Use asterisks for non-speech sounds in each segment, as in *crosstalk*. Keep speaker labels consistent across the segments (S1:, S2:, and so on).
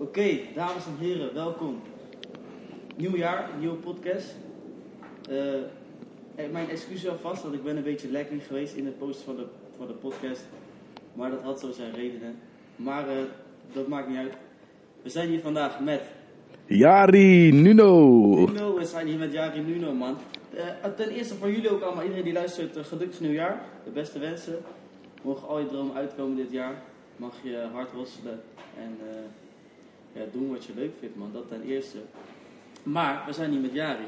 S1: Oké, dames en heren, welkom. Nieuw jaar, nieuwe podcast. Eh, mijn excuses alvast, want ik ben een beetje lekking geweest in het posten van de, van de podcast. Maar dat had zo zijn redenen. Maar eh, dat maakt niet uit. We zijn hier vandaag met
S2: Jari Nuno.
S1: Nuno. We zijn hier met Jari Nuno, man. Eh, ten eerste voor jullie ook allemaal, iedereen die luistert, uh, gelukkig nieuwjaar. De beste wensen. Mogen al je dromen uitkomen dit jaar. Mag je hard worstelen en ja, doen wat je leuk vindt, man. Dat ten eerste. Maar we zijn hier met Jari.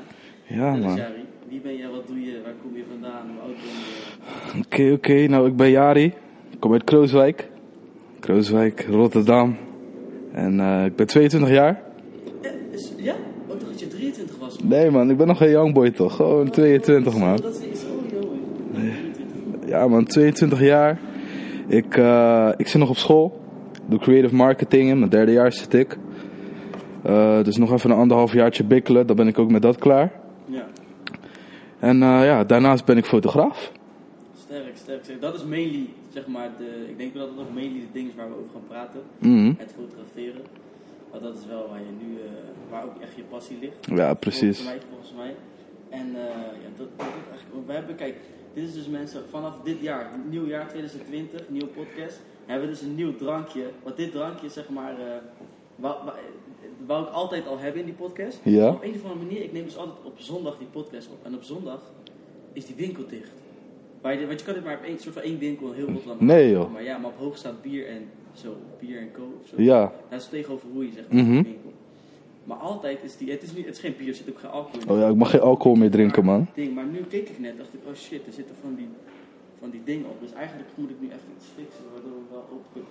S2: Ja, man.
S1: Jari. Wie ben jij? Wat doe je? Waar kom je vandaan? Hoe oud ben je?
S2: Oké, oké. Nou, ik ben Jari. Ik kom uit Krooswijk. Krooswijk, Rotterdam. En eh, ik ben 22 jaar.
S1: Eh, is, ja? Oh, toch dat je 23 was, man.
S2: Nee, man. Ik ben nog een youngboy, toch? Gewoon 22, man.
S1: Dat is is oh, joh. Nee. 23.
S2: Ja, man. 22 jaar. Ik, eh, ik zit nog op school. Doe creative marketing in. Mijn derde jaar zit ik. Eh, dus nog even een anderhalf jaartje bikkelen. Dan ben ik ook met dat klaar.
S1: Ja.
S2: En eh, ja, daarnaast ben ik fotograaf.
S1: Sterk, sterk, sterk. Dat is mainly, zeg maar, de, ik denk wel dat dat ook mainly de ding is waar we over gaan praten.
S2: Mhm.
S1: Het fotograferen. Want dat is wel waar je nu, eh, waar ook echt je passie ligt.
S2: Ja, precies.
S1: Volgens mij, volgens mij. En ja, dat, dat is eigenlijk, we hebben, kijk, dit is dus mensen, vanaf dit jaar, nieuw jaar 2020, nieuwe podcast, hebben we dus een nieuw drankje. Want dit drankje, zeg maar, eh wou, ik altijd al hebben in die podcast.
S2: Ja.
S1: Op een of andere manier, ik neem dus altijd op zondag die podcast op. En op zondag is die winkel dicht. Waar je, want je kan dit maar op één soort van één winkel in heel Rotterdam
S2: Nee, joh.
S1: Maar ja, maar op hoog staat bier en zo, bier en co of zo.
S2: Ja.
S1: Dat is tegenover hoe je zeg maar,
S2: Mhm.
S1: die winkel. Maar altijd is die, het is, niet, het is geen bier, er zit ook geen alcohol in.
S2: Oh ja, ik mag geen alcohol meer drinken, man.
S1: Ding, maar nu keek ik net, dacht ik, oh shit, er zitten van die, van die dingen op. Dus eigenlijk moet ik nu even iets fixen, waardoor we wel open kunnen.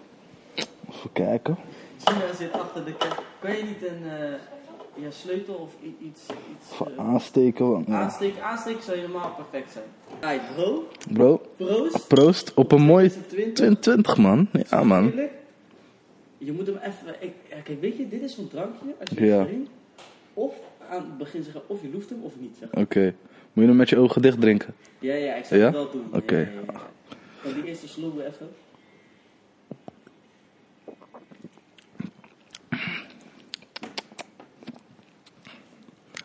S2: Even kijken.
S1: China zit achter de kerk. Kan je niet een eh, ja, sleutel of iets, iets eh,
S2: aansteken. want- ja.
S1: aansteken? Aansteken zou helemaal perfect zijn. Right, bro,
S2: Bro,
S1: proost.
S2: proost op een mooi
S1: 2020.
S2: 2020, man. Ja, man.
S1: Je moet hem even. Kijk, weet je, dit is zo'n drankje. Als je
S2: Ja.
S1: het drinkt, of aan het begin zeggen of je loeft hem of niet.
S2: Oké. Moet je hem met je ogen dicht drinken?
S1: Ja, ja, ik zou
S2: Ja?
S1: het wel doen.
S2: Oké.
S1: Ja, ja, ja. Kan die eerste sloegen even?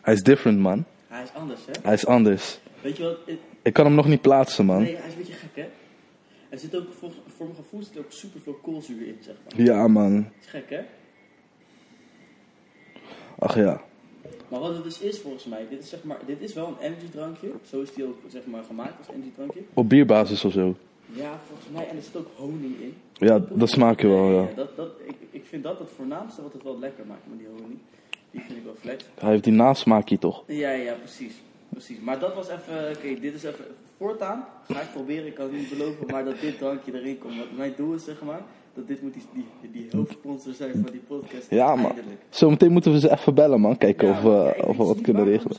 S2: Hij is different, man.
S1: Hij is anders, hè?
S2: Hij is anders.
S1: Weet je wat? het-
S2: Ik kan hem nog niet plaatsen, man.
S1: nee, hij is een beetje gek, hè? Er zit ook, voor, voor mijn gevoel zit er ook super veel koolzuur in, zeg maar.
S2: Ja, man.
S1: Dat is gek, hè?
S2: Ach ja.
S1: Maar wat het dus is volgens mij, dit is, zeg maar, dit is wel een energy drankje. Zo is die ook zeg maar, gemaakt als energy drankje.
S2: Op bierbasis of zo.
S1: Ja, volgens mij. En er zit ook honing in.
S2: Ja, dat smaak je wel, ja.
S1: dat, dat, ik, ik vind dat het voornaamste wat het wel lekker maakt met die honing. Die vind ik wel flex.
S2: Hij heeft die nasmaakje toch?
S1: Ja, ja, precies. precies. Maar dat was even, oké, dit is even, voortaan ga ik proberen, ik kan het niet beloven, maar dat dit drankje erin komt. Want mijn doel is zeg maar, dat dit moet die, die, die hoofdsponsor zijn van die podcast.
S2: Ja, man. Zometeen moeten we ze even bellen, man. Kijken
S1: Ja,
S2: of, of we wat kunnen regelen.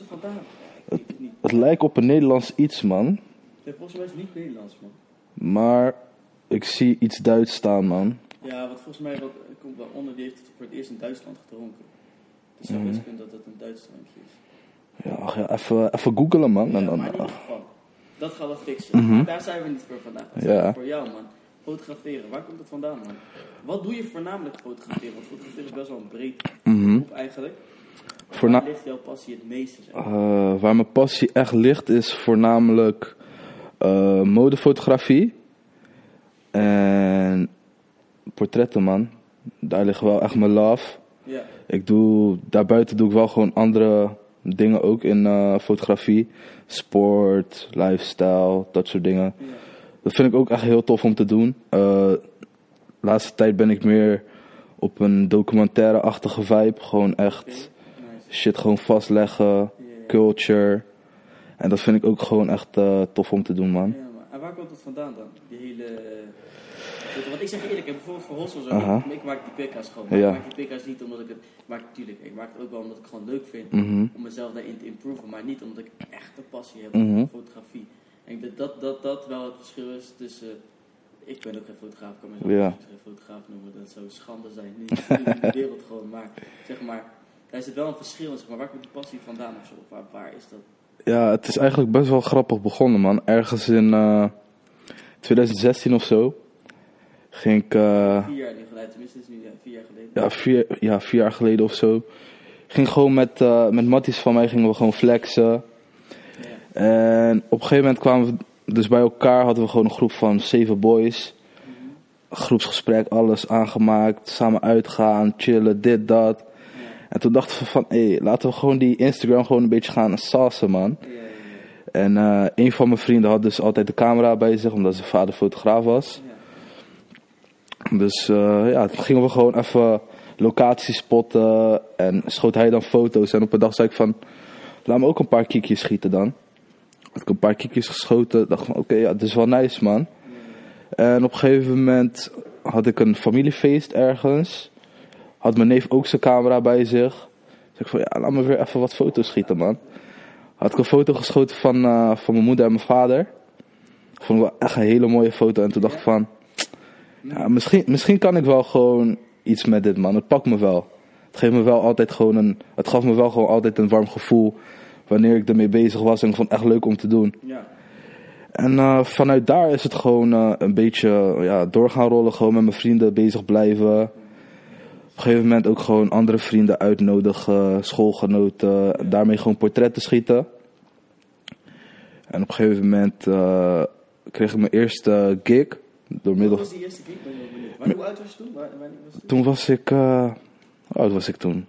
S1: het.
S2: Het lijkt op een Nederlands iets, man.
S1: Ja, volgens mij is het niet Nederlands, man.
S2: Maar ik zie iets Duits staan, man.
S1: Ja, want volgens mij wat, komt wel onder, die heeft het voor het eerst in Duitsland gedronken. Dus zou
S2: Mhm.
S1: best kunnen dat het een Duits drankje is.
S2: Ja, ach ja even, even googelen, man. En dan,
S1: maar in ieder geval, dat gaan we fixen.
S2: Mhm.
S1: Daar zijn we niet voor vandaag. Dat
S2: Ja.
S1: voor jou, man. Fotograferen, waar komt het vandaan, man? Wat doe je voornamelijk fotograferen? Want fotograferen is best wel een breed
S2: mhm.
S1: groep eigenlijk.
S2: Voorna-
S1: Waar ligt jouw passie het meeste? Zeg?
S2: Eh, waar mijn passie echt ligt is voornamelijk eh, modefotografie en portretten, man. Daar ligt wel echt mijn love.
S1: Ja,
S2: Ik doe, daarbuiten doe ik wel gewoon andere dingen ook in eh, fotografie. Sport, lifestyle, dat soort dingen.
S1: ja.
S2: Dat vind ik ook echt heel tof om te doen. Eh, de laatste tijd ben ik meer op een documentaire-achtige vibe. Gewoon echt shit gewoon vastleggen, culture. En dat vind ik ook gewoon echt eh, tof om te doen, man.
S1: Ja, maar en waar komt het vandaan dan? Die hele... Want ik zeg eerlijk, bijvoorbeeld voor Hossel zo,
S2: Aha.
S1: ik, maak die pikka's gewoon. Maar
S2: Ja.
S1: Ik maak die pikka's niet omdat ik het... Maar natuurlijk, ik maak het ook wel omdat ik het gewoon leuk vind.
S2: Mhm.
S1: Om mezelf daarin te improven. Maar niet omdat ik echt een passie heb
S2: Mhm.
S1: voor fotografie. En ik denk dat dat, dat wel het verschil is tussen... Ik ben ook geen fotograaf, ik kan mezelf
S2: Ja.
S1: geen fotograaf noemen. Dat zou schande zijn. Niet in de *laughs* wereld gewoon. Maar zeg maar, daar zit wel een verschil in. Zeg maar. Waar komt die passie vandaan of zo? Waar, waar is dat?
S2: Ja, het is eigenlijk best wel grappig begonnen, man. Ergens in eh, 2016 of zo ging ik, eh,
S1: Vier jaar geleden, tenminste, is nu ja, vier jaar geleden.
S2: ja, vier, ja, vier jaar geleden of zo. Ging gewoon met, eh met matties van mij gingen we gewoon flexen. En op een gegeven moment kwamen we dus bij elkaar, hadden we gewoon een groep van zeven boys. Groepsgesprek, alles aangemaakt, samen uitgaan, chillen, dit, dat. En toen dachten we van, hé, laten we gewoon die Instagram gewoon een beetje gaan sausen, man. En eh, een van mijn vrienden had dus altijd de camera bij zich, omdat zijn vader fotograaf was. Dus eh, ja, toen gingen we gewoon even locaties spotten en schoot hij dan foto's. En op een dag zei ik van, laat me ook een paar kiekjes schieten dan. Had ik een paar kiekjes geschoten, dacht van, oké, ja, het is wel nice, man. En op een gegeven moment had ik een familiefeest ergens. Had mijn neef ook zijn camera bij zich. Zeg ik van, ja, laat me weer even wat foto's schieten, man. Had ik een foto geschoten van, eh, van mijn moeder en mijn vader. Vond ik wel echt een hele mooie foto. En toen dacht ik van, ja, misschien, misschien kan ik wel gewoon iets met dit, man. Het pakt me wel. Het geeft me wel altijd gewoon een, het gaf me wel gewoon altijd een warm gevoel. Wanneer ik ermee bezig was. En ik vond het echt leuk om te doen.
S1: Ja.
S2: En eh, vanuit daar is het gewoon eh, een beetje ja, door gaan rollen. Gewoon met mijn vrienden bezig blijven. Op een gegeven moment ook gewoon andere vrienden uitnodigen. Schoolgenoten. Daarmee gewoon portretten schieten. En op een gegeven moment eh, kreeg ik mijn eerste gig. Door
S1: Wat
S2: middel...
S1: was die eerste. Maar hoe oud was je toen? Waar, was het?
S2: Toen was ik... hoe oud was ik toen?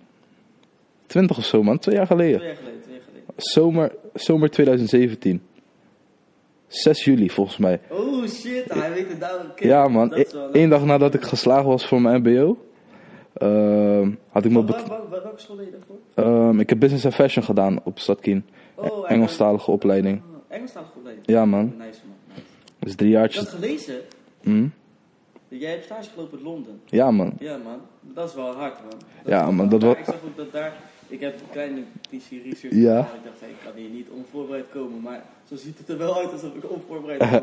S2: 20 of zo man. Twee jaar geleden,
S1: twee jaar geleden.
S2: Zomer, zomer 2017. 6 juli volgens mij.
S1: Oh shit, hij weet het. Kijk,
S2: Ja man,
S1: wel
S2: Eén dag nadat ik geslagen was voor mijn mbo, ehm, had ik me...
S1: Waar, welke school deed je daarvoor?
S2: ehm, ik heb business and fashion gedaan op Stadkien.
S1: Oh, en-
S2: Engelstalige opleiding.
S1: Oh, Engelstalig opleiding.
S2: Ja man,
S1: Nice man, nice.
S2: dus drie
S1: Ik
S2: jaartjes.
S1: had gelezen, dat jij hebt stage gelopen in Londen.
S2: Ja man,
S1: Ja man, dat is wel hard man. Dat
S2: Ja, man, dat
S1: daar-
S2: wa-
S1: Ik zag ook dat daar, ik heb een kleine PC research
S2: Ja.
S1: gedaan. Ik dacht, hey, ik kan hier niet onvoorbereid komen, maar zo ziet het er wel uit alsof ik onvoorbereid ben. *laughs*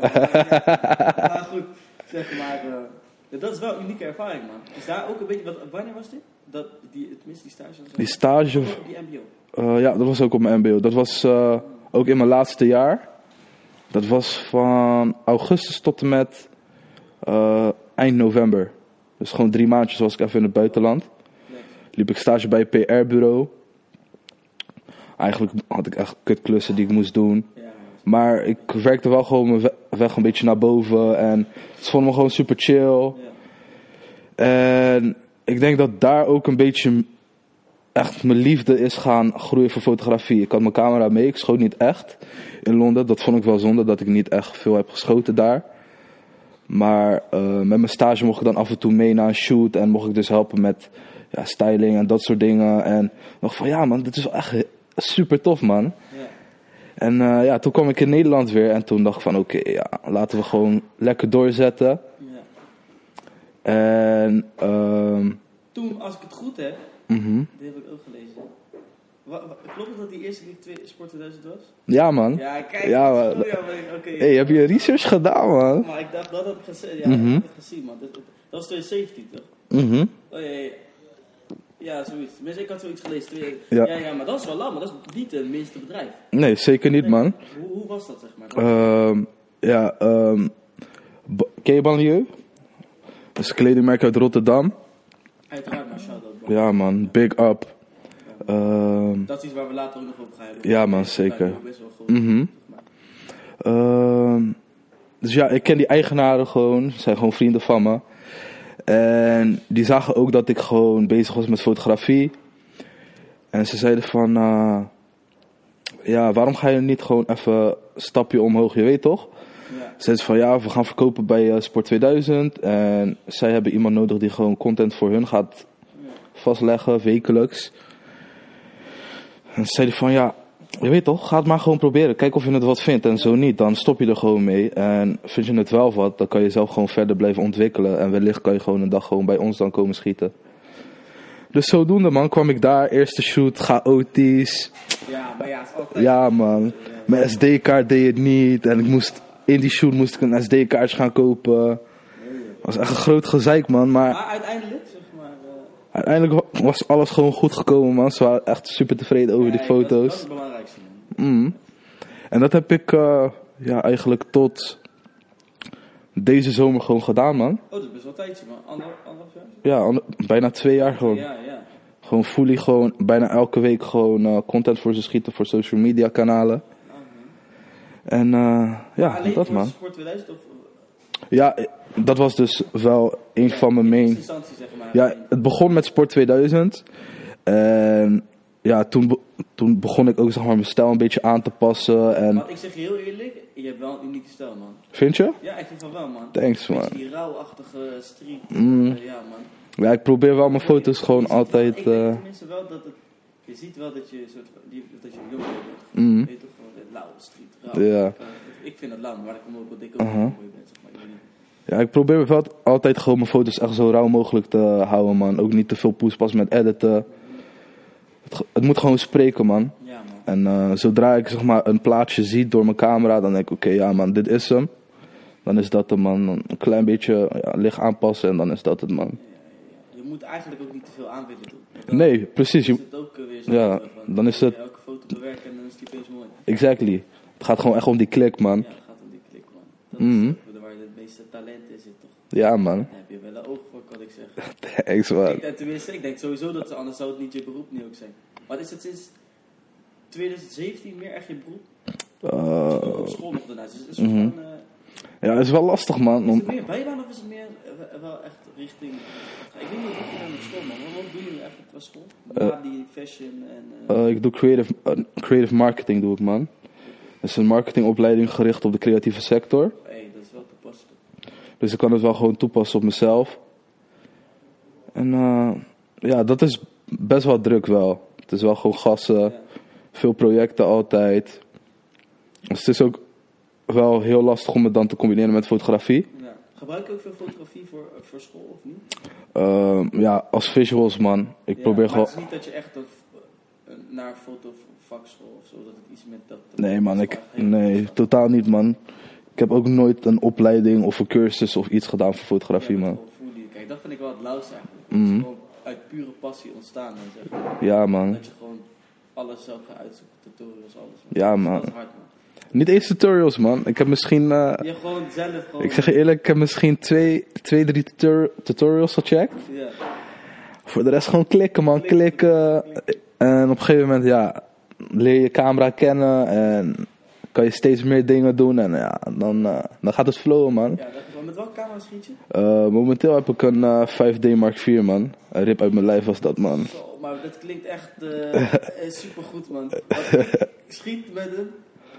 S1: maar, goed, zeg maar, eh, dat is wel een unieke ervaring man. Is daar ook een beetje, wat, wanneer was dit? Dat, die, tenminste die stage
S2: die stage,
S1: Op die mbo.
S2: eh, ja dat was ook op mijn mbo. Dat was eh, ook in mijn laatste jaar. Dat was van augustus tot en met eind november. Dus gewoon drie maandjes was ik even in het buitenland. Liep ik stage bij een PR-bureau. Eigenlijk had ik echt kutklussen die ik moest doen. Maar ik werkte wel gewoon mijn we- weg een beetje naar boven. En ze vonden me gewoon super chill. En ik denk dat daar ook een beetje echt mijn liefde is gaan groeien voor fotografie. Ik had mijn camera mee, ik schoot niet echt in Londen. Dat vond ik wel zonde dat ik niet echt veel heb geschoten daar. Maar eh, met mijn stage mocht ik dan af en toe mee naar een shoot. En mocht ik dus helpen met ja, styling en dat soort dingen. En dacht van ja man, dit is wel echt super tof man.
S1: ja.
S2: En eh, ja, toen kwam ik in Nederland weer. En toen dacht ik van oké, ja, laten we gewoon lekker doorzetten.
S1: ja.
S2: En ehm
S1: Toen, als ik het goed heb, dit heb ik ook gelezen. Wa- klopt het dat die eerste keer twee, Sport 2000 was?
S2: ja man.
S1: Ja, kijk.
S2: Ja, maar-
S1: ja,
S2: hey, heb je research gedaan man?
S1: Maar ik dacht, dat had ik gezien. Ja,
S2: Mhm.
S1: ik het gezien, man. Dat, dat was 2017, toch?
S2: Mhm.
S1: Oh ja, ja, ja. Zoiets. Tenminste, ik had zoiets gelezen. Twee-
S2: Ja.
S1: Ja. ja, maar dat is wel lang, maar dat is niet het minste bedrijf.
S2: Nee, zeker niet man.
S1: Hoe, hoe was dat, zeg maar?
S2: Ehm, ja, ba- ken je Banlieue? Dat is een kledingmerk uit Rotterdam.
S1: Uiteraard, maar bro.
S2: Ja man, big up. Ehm,
S1: Dat is iets waar we later ook nog over gaan hebben.
S2: Ja, man,
S1: Dat is
S2: zeker.
S1: Best wel goed.
S2: mhm. Dus ja, ik ken die eigenaren gewoon. Ze zijn gewoon vrienden van me. En die zagen ook dat ik gewoon bezig was met fotografie. En ze zeiden van... eh, ja, waarom ga je niet gewoon even een stapje omhoog, je weet toch?
S1: Ja.
S2: Zeiden ze van ja, we gaan verkopen bij eh, Sport 2000. En zij hebben iemand nodig die gewoon content voor hun gaat vastleggen, wekelijks. En ze zeiden van ja, je weet toch, ga het maar gewoon proberen. Kijk of je het wat vindt. En zo niet, dan stop je er gewoon mee. En vind je het wel wat, dan kan je zelf gewoon verder blijven ontwikkelen. En wellicht kan je gewoon een dag gewoon bij ons dan komen schieten. Dus zodoende man, kwam ik daar. Eerste shoot, chaotisch.
S1: Ja, maar ja, het is altijd...
S2: Ja man, mijn SD-kaart deed het niet. En ik moest, in die shoot moest ik een SD-kaartje gaan kopen. was echt een groot gezeik man, maar
S1: Maar uiteindelijk, zeg maar... eh,
S2: uiteindelijk wa- was alles gewoon goed gekomen man. Ze waren echt super tevreden over die
S1: dat- Dat,
S2: Mm. En dat heb ik eh, ja, eigenlijk tot deze zomer gewoon gedaan, man.
S1: Oh, dat is best wel een tijdje, man. Ander, anderhalf jaar?
S2: Ja, ander- bijna twee jaar gewoon.
S1: Ja, ja.
S2: Gewoon fully gewoon bijna elke week gewoon eh, content voor ze schieten voor social media kanalen.
S1: Ah.
S2: En eh, ja,
S1: Alleen
S2: dat man.
S1: Sport 2000 of
S2: Ja, dat was dus wel een van mijn
S1: in
S2: main...
S1: zeg maar.
S2: Ja, het begon met Sport 2000. En ja, toen, be- toen begon ik ook zeg maar mijn stijl een beetje aan te passen. En
S1: Want ik zeg je heel eerlijk, je hebt wel een unieke stijl, man.
S2: vind je?
S1: Ja, ik vind van wel, man.
S2: Thanks, man.
S1: Die rauwachtige street.
S2: Mm.
S1: eh, ja, man.
S2: Ja, ik probeer wel mijn foto's gewoon
S1: Je ziet wel-
S2: altijd...
S1: Ik denk
S2: eh,
S1: tenminste wel dat het... Je ziet wel dat je, soort, die, dat je jong bent.
S2: mm,
S1: Weet toch, gewoon lauwe street. Rauw.
S2: Ja.
S1: Ik vind het lauw, maar dat komt ook wat ik ook
S2: Aha.
S1: mooi ben, zeg maar. Ik
S2: ja, ik probeer wel altijd gewoon mijn foto's echt zo rauw mogelijk te houden, man. Ook niet te veel poespas met editen. Het, het moet gewoon spreken, man.
S1: Ja, man.
S2: En eh, zodra ik zeg maar een plaatje zie door mijn camera, dan denk ik, oké, ja man, dit is hem. Dan is dat hem, man. Een klein beetje ja, licht aanpassen en dan is dat het, man.
S1: Je moet eigenlijk ook niet te veel aanbieden doen. Dan
S2: Nee, precies.
S1: is het ook eh, weer zo.
S2: Ja,
S1: van,
S2: dan is het-
S1: je Elke foto bewerken en dan is die opeens mooi.
S2: exactly. Het gaat gewoon echt om die klik, man.
S1: Ja, dat gaat om die klik, man. Dat
S2: Mhm.
S1: is ook waar het meeste talent in zit?
S2: Ja, man.
S1: Daar heb je wel een oog voor, kan ik zeggen. *laughs*
S2: Thanks, man.
S1: Ik denk, tenminste, ik denk sowieso dat ze, anders zou het niet je beroep nu ook zijn. Maar is het sinds 2017 meer echt je beroep?
S2: Eh,
S1: Op school nog daarnaast. Dus het is
S2: mhm.
S1: soort van, eh,
S2: ja, het is wel lastig, man.
S1: is het meer bijbaan of is het meer eh, wel echt richting... Ik weet niet wat je dan op school, man. Wat doe je nu eigenlijk qua school? Na die fashion en... eh,
S2: eh, ik doe creative, eh, creative marketing, doe ik, man. Het is een marketingopleiding gericht op de creatieve sector.
S1: hey, dat is wel toepasselijk.
S2: Dus ik kan het wel gewoon toepassen op mezelf. En eh, ja, dat is best wel druk wel. Het is wel gewoon gassen,
S1: Ja.
S2: veel projecten altijd. Dus het is ook wel heel lastig om het dan te combineren met fotografie.
S1: Ja. Gebruik je ook veel fotografie voor, voor school of niet?
S2: Ehm, ja, als visuals man. Ik
S1: Ja,
S2: probeer gewoon...
S1: het is niet dat je echt een, naar fotovakschool of zo, dat het iets met dat...
S2: Nee man,
S1: dat
S2: ik, nee, totaal niet man. Ik heb ook nooit een opleiding of een cursus of iets gedaan voor fotografie
S1: Ja,
S2: man.
S1: Kijk, dat vind ik wel het lauwste eigenlijk. Het is gewoon uit pure passie ontstaan. Zeg maar.
S2: Ja man.
S1: Dat je gewoon alles zelf gaat uitzoeken, tutorials, alles.
S2: Ja, man.
S1: Dat is hard man.
S2: Niet eens tutorials man. Ik heb misschien... eh,
S1: Je gewoon zelf gewoon...
S2: Ik zeg je eerlijk, ik heb misschien twee, twee drie tutor- tutorials gecheckt.
S1: Ja,
S2: Voor de rest gewoon klikken, man. Klikken. En op een gegeven moment, ja, leer je camera kennen. En kan je steeds meer dingen doen. En ja, dan, eh, dan gaat het flowen, man.
S1: ja dat. Met welke camera schiet je?
S2: Eh, momenteel heb ik een eh, 5D Mark IV, man. Een rip uit mijn lijf was dat, man.
S1: Zo, maar dat klinkt echt *laughs* super goed man. Ik schiet met een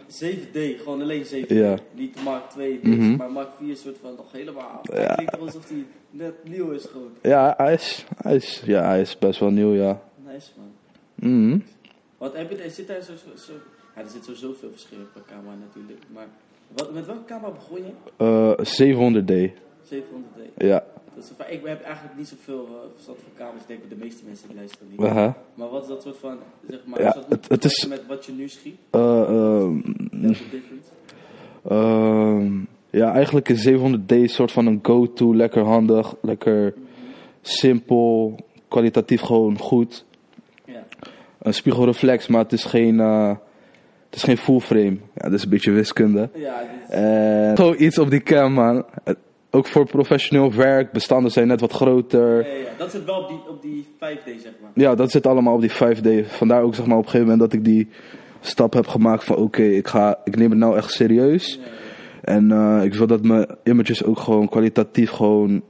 S1: 7D, gewoon alleen 7D.
S2: Ja.
S1: Niet Mark 2,
S2: Mhm.
S1: maar Mark 4 is soort van nog helemaal.
S2: Ja.
S1: Het klinkt alsof hij net nieuw is gewoon.
S2: Ja, hij is, hij is, ja, hij is best wel nieuw, ja.
S1: Nice man.
S2: Mhm.
S1: Wat heb je, zit daar zo, zo- ja, er zit sowieso veel verschil per camera natuurlijk. Maar wat, met welke camera begon je?
S2: Eh, 700D,
S1: 700D.
S2: ja.
S1: Dat is, ik heb eigenlijk niet zoveel uh, verstand van camera's. Ik denk dat de meeste mensen die luisteren niet.
S2: Aha.
S1: Maar wat is dat soort van, zeg maar,
S2: Ja,
S1: is dat
S2: het- het is-
S1: met wat je nu schiet?
S2: Eh, ehm? Ehm, ja, eigenlijk is 700D een soort van een go-to. Lekker handig, lekker simpel, kwalitatief gewoon goed.
S1: Ja.
S2: Een spiegelreflex, maar het is geen, het is geen full frame. Ja, dat is een beetje wiskunde.
S1: Ja, is-
S2: gewoon iets op die cam, man. Het- Ook voor professioneel werk, bestanden zijn net wat groter.
S1: ja, ja, dat zit wel op die, op die 5D, zeg maar.
S2: Ja, dat zit allemaal op die 5D. Vandaar ook zeg maar op een gegeven moment dat ik die stap heb gemaakt van oké, ik ga, ik neem het nou echt serieus. En eh, ik wil dat mijn images ook gewoon kwalitatief gewoon,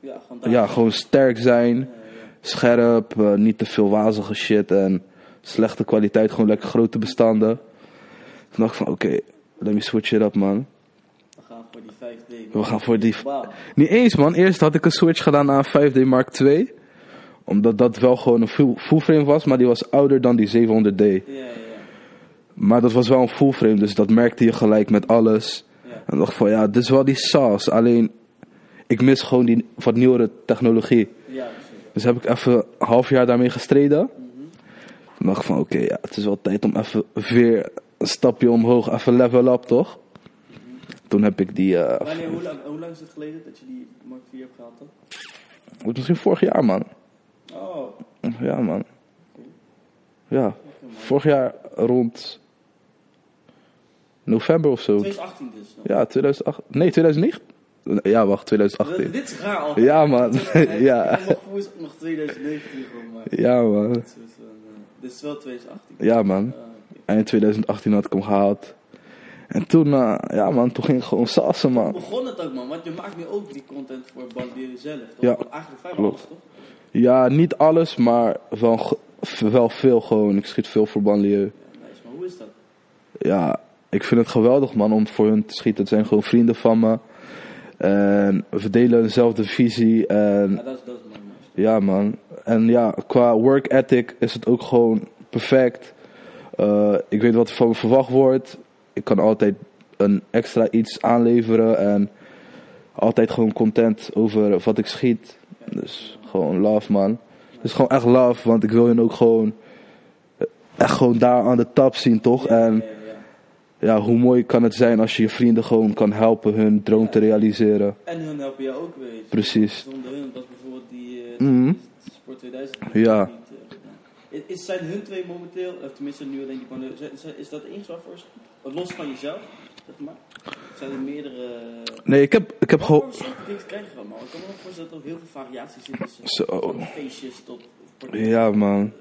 S1: ja, gewoon daar.
S2: ja, gewoon sterk zijn. Scherp, eh, niet te veel wazige shit en slechte kwaliteit, gewoon lekker grote bestanden. Toen dacht ik van oké, let me switch it up man.
S1: We gaan voor die 5D.
S2: We gaan voor die... Niet eens man, eerst had ik een switch gedaan naar een 5D Mark II. Omdat dat wel gewoon een full, full frame was, maar die was ouder dan die 700D.
S1: Ja, ja,
S2: Maar dat was wel een full frame, dus dat merkte je gelijk met alles.
S1: ja.
S2: En dacht van ja, dit is wel die saus. Alleen, ik mis gewoon die wat nieuwere technologie.
S1: Ja.
S2: Dus heb ik even een half jaar daarmee gestreden. Toen dacht ik van oké, ja, het is wel tijd om even weer een stapje omhoog, even level up toch? Toen heb ik die, eh,
S1: Wanneer, hoe, lang, hoe lang is het geleden dat je die Mark 4 hebt gehaald
S2: wat misschien vorig jaar man.
S1: Oh,
S2: Ja man. Ja, vorig jaar rond November of zo.
S1: 2018 dus. nog.
S2: Ja, 2008. Nee, 2009? Ja, wacht, 2018.
S1: Dit is raar al.
S2: Ja, man. *laughs* Ja.
S1: Mijn gevoel is ook nog 2019 gewoon, maar...
S2: Ja, man.
S1: Is wel, eh, Dit is wel 2018.
S2: Ja, man.
S1: Ah, oké.
S2: Eind 2018 had ik hem gehaald. En toen, eh, ja man, toen ging ik gewoon sassen,
S1: Hoe
S2: man.
S1: begon het ook, man? Want je maakt nu ook die content voor Bandieren zelf, toch?
S2: Ja,
S1: Eigenlijk vrijwel
S2: klopt.
S1: alles, toch?
S2: Ja, niet alles, maar wel, wel veel gewoon. Ik schiet veel voor banlieue.
S1: Ja, nice. Maar hoe is dat?
S2: Ja, ik vind het geweldig, man, om voor hun te schieten. Het zijn gewoon vrienden van me. En we delen dezelfde visie. En
S1: Ja, dat is, dat is man.
S2: Ja, man. En ja, qua work ethic is het ook gewoon perfect. Eh, ik weet wat er van me verwacht wordt. Ik kan altijd een extra iets aanleveren en altijd gewoon content over wat ik schiet. Dus gewoon love, man. Dus gewoon echt love, want ik wil hun ook gewoon echt gewoon daar aan de tap zien, toch? En
S1: ja, ja.
S2: ja, hoe mooi kan het zijn als je je vrienden gewoon kan helpen hun droom te realiseren.
S1: En hun helpen jou ook, weet je.
S2: Precies.
S1: Zonder hun was bijvoorbeeld die eh,
S2: Mhm.
S1: Sport 2000
S2: Ja.
S1: niet eh. Is, zijn hun twee momenteel, of tenminste nu alleen die zijn- is dat waarvoor ze Los van jezelf, zeg maar? Zijn er meerdere...
S2: Nee, ik heb, ik heb gewoon...
S1: voor soort dingen krijg je allemaal? Ik kan me wel voorstellen dat er ook heel veel variaties in tussen
S2: Zo.
S1: van feestjes tot...
S2: Ja, man.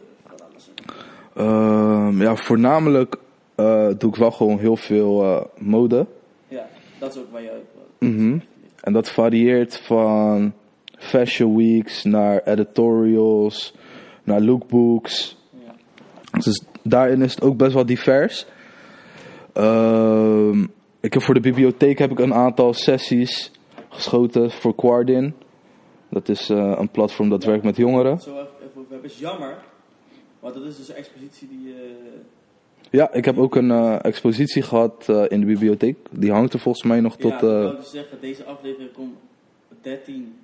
S2: Ehm, ja, voornamelijk eh, doe ik wel gewoon heel veel eh, mode.
S1: Ja, dat is ook waar je wel-
S2: Mhm. En dat varieert van fashion weeks naar editorials, naar lookbooks.
S1: Ja.
S2: Dus daarin is het ook best wel divers. Ehm, ik heb voor de bibliotheek heb ik een aantal sessies geschoten voor Quardin. Dat is eh, een platform dat werkt met jongeren.
S1: Zo even hebben. is jammer, want dat is dus een expositie die... eh,
S2: Ja, ik heb ook een eh, expositie gehad eh, in de bibliotheek. Die hangt er volgens mij nog tot...
S1: ja, ik
S2: eh,
S1: wou dus zeggen, deze aflevering komt 13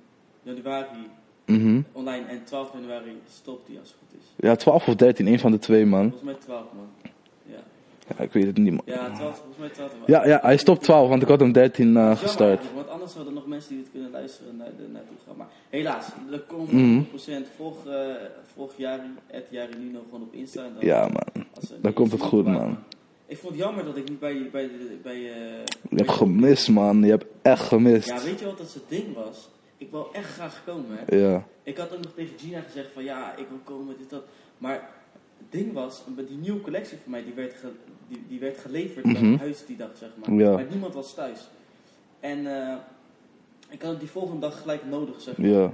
S1: januari
S2: mhm.
S1: online en 12 januari stopt die als het goed is.
S2: Ja, 12 of 13, een van de twee, man.
S1: Volgens mij 12 man. Ja,
S2: ik weet het niet, man.
S1: ja 12, volgens mij 12.
S2: Ja, ja, hij stopt 12, want ik had hem 13 eh,
S1: Jammer
S2: gestart.
S1: Want anders zouden er nog mensen die dit kunnen luisteren naar de, gaan. Maar helaas, er komt
S2: Mhm.
S1: 100% volg, eh volg Jari, het Jari Nino gewoon op Insta. En dan,
S2: Ja, man. dan komt het goed, man.
S1: Ik vond het jammer dat ik niet bij, bij, bij, eh,
S2: Je hebt gemist, man. Je hebt echt gemist.
S1: Ja, weet je wat dat zijn ding was? Ik wil echt graag komen, hè.
S2: Ja.
S1: Ik had ook nog tegen Gina gezegd van ja, ik wil komen, dit, dat. Maar het ding was, die nieuwe collectie van mij, die werd, die, die werd geleverd
S2: Mhm.
S1: mijn huis die dag, zeg maar.
S2: Ja.
S1: Maar niemand was thuis. En eh, ik had het die volgende dag gelijk nodig, zeg maar.
S2: Ja.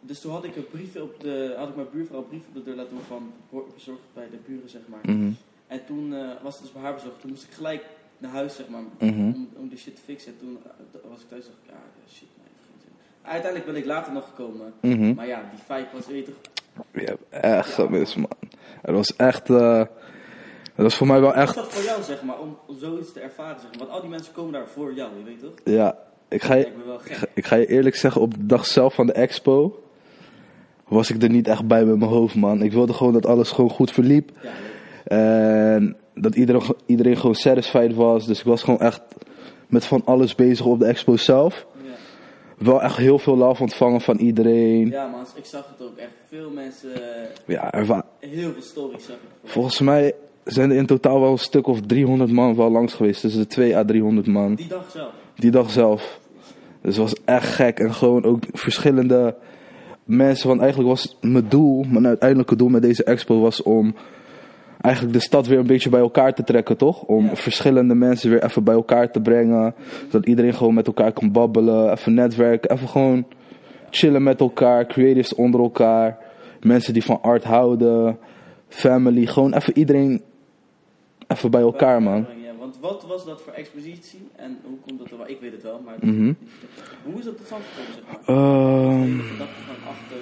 S1: Dus toen had ik een briefje op de, had ik mijn buurvrouw een brief op de deur laten doen van bezorgd bij de buren, zeg maar.
S2: Mhm.
S1: En toen eh, was het dus bij haar bezorgd. Toen moest ik gelijk naar huis, zeg maar,
S2: Mhm.
S1: om, om die shit te fixen. En toen eh, was ik thuis, dacht ik, ja, shit, nee, heeft geen zin. Uiteindelijk ben ik later nog gekomen.
S2: Mhm.
S1: Maar ja, die vibe was, je toch,
S2: Je hebt echt gemist, man. Het was echt... eh, het was voor mij wel
S1: is
S2: echt...
S1: dat voor jou, zeg maar, om, zoiets te ervaren, zeg maar? Want al die mensen komen daar voor jou, je weet toch?
S2: Ja, ik ga, je, ik, ga, ik ga je eerlijk zeggen, op de dag zelf van de expo... was ik er niet echt bij met mijn hoofd, man. Ik wilde gewoon dat alles gewoon goed verliep.
S1: Ja.
S2: En dat iedereen, iedereen gewoon satisfied was. Dus ik was gewoon echt met van alles bezig op de expo zelf.
S1: ja.
S2: Wel echt heel veel love ontvangen van iedereen.
S1: ja, man, ik zag het ook echt. Veel mensen,
S2: Ja, er wa-
S1: heel veel stories zag ik.
S2: volgens mij zijn er in totaal wel een stuk of 300 man wel langs geweest. Dus de 2 à 300 man.
S1: Die dag zelf.
S2: Die dag zelf. Dus het was echt gek. En gewoon ook verschillende mensen. Want eigenlijk was mijn doel, mijn uiteindelijke doel met deze expo was om eigenlijk de stad weer een beetje bij elkaar te trekken, toch? Om
S1: Ja.
S2: verschillende mensen weer even bij elkaar te brengen. Zodat iedereen gewoon met elkaar kan babbelen, even netwerken, even gewoon chillen met elkaar, creatives onder elkaar. Mensen die van art houden, family, gewoon even iedereen even bij elkaar, man.
S1: Ja, want wat was dat voor expositie en hoe komt dat er wel? Ik weet het wel, maar
S2: Mhm.
S1: hoe is dat tot stand gekomen, zeg maar?
S2: Ehm,
S1: De gedachte van achter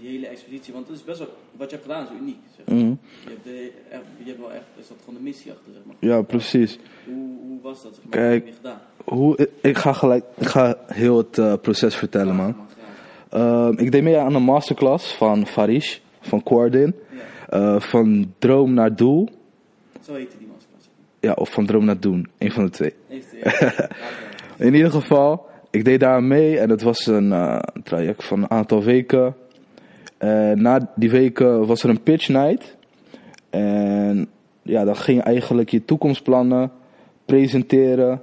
S1: die hele expositie, want het is best wel, wat je hebt gedaan is uniek, zeg maar.
S2: mhm.
S1: Je hebt, de, je hebt wel echt, er zat gewoon een missie achter, zeg maar.
S2: Ja, precies.
S1: Hoe, hoe was dat, zeg maar?
S2: Kijk.
S1: Wat heb je gedaan?
S2: Hoe, ik ga gelijk, ik ga heel het eh, proces vertellen, man. Ehm, ik deed mee aan een masterclass van Farish, van Quardin.
S1: Ja,
S2: Eh, van droom naar doel.
S1: Zo heette die masterclass.
S2: Ja, of van droom naar doen. Een van de twee. *laughs* In ieder geval, ik deed daar mee en het was een eh, traject van een aantal weken. En na die weken was er een pitch night. En ja, dan ging je eigenlijk je toekomstplannen presenteren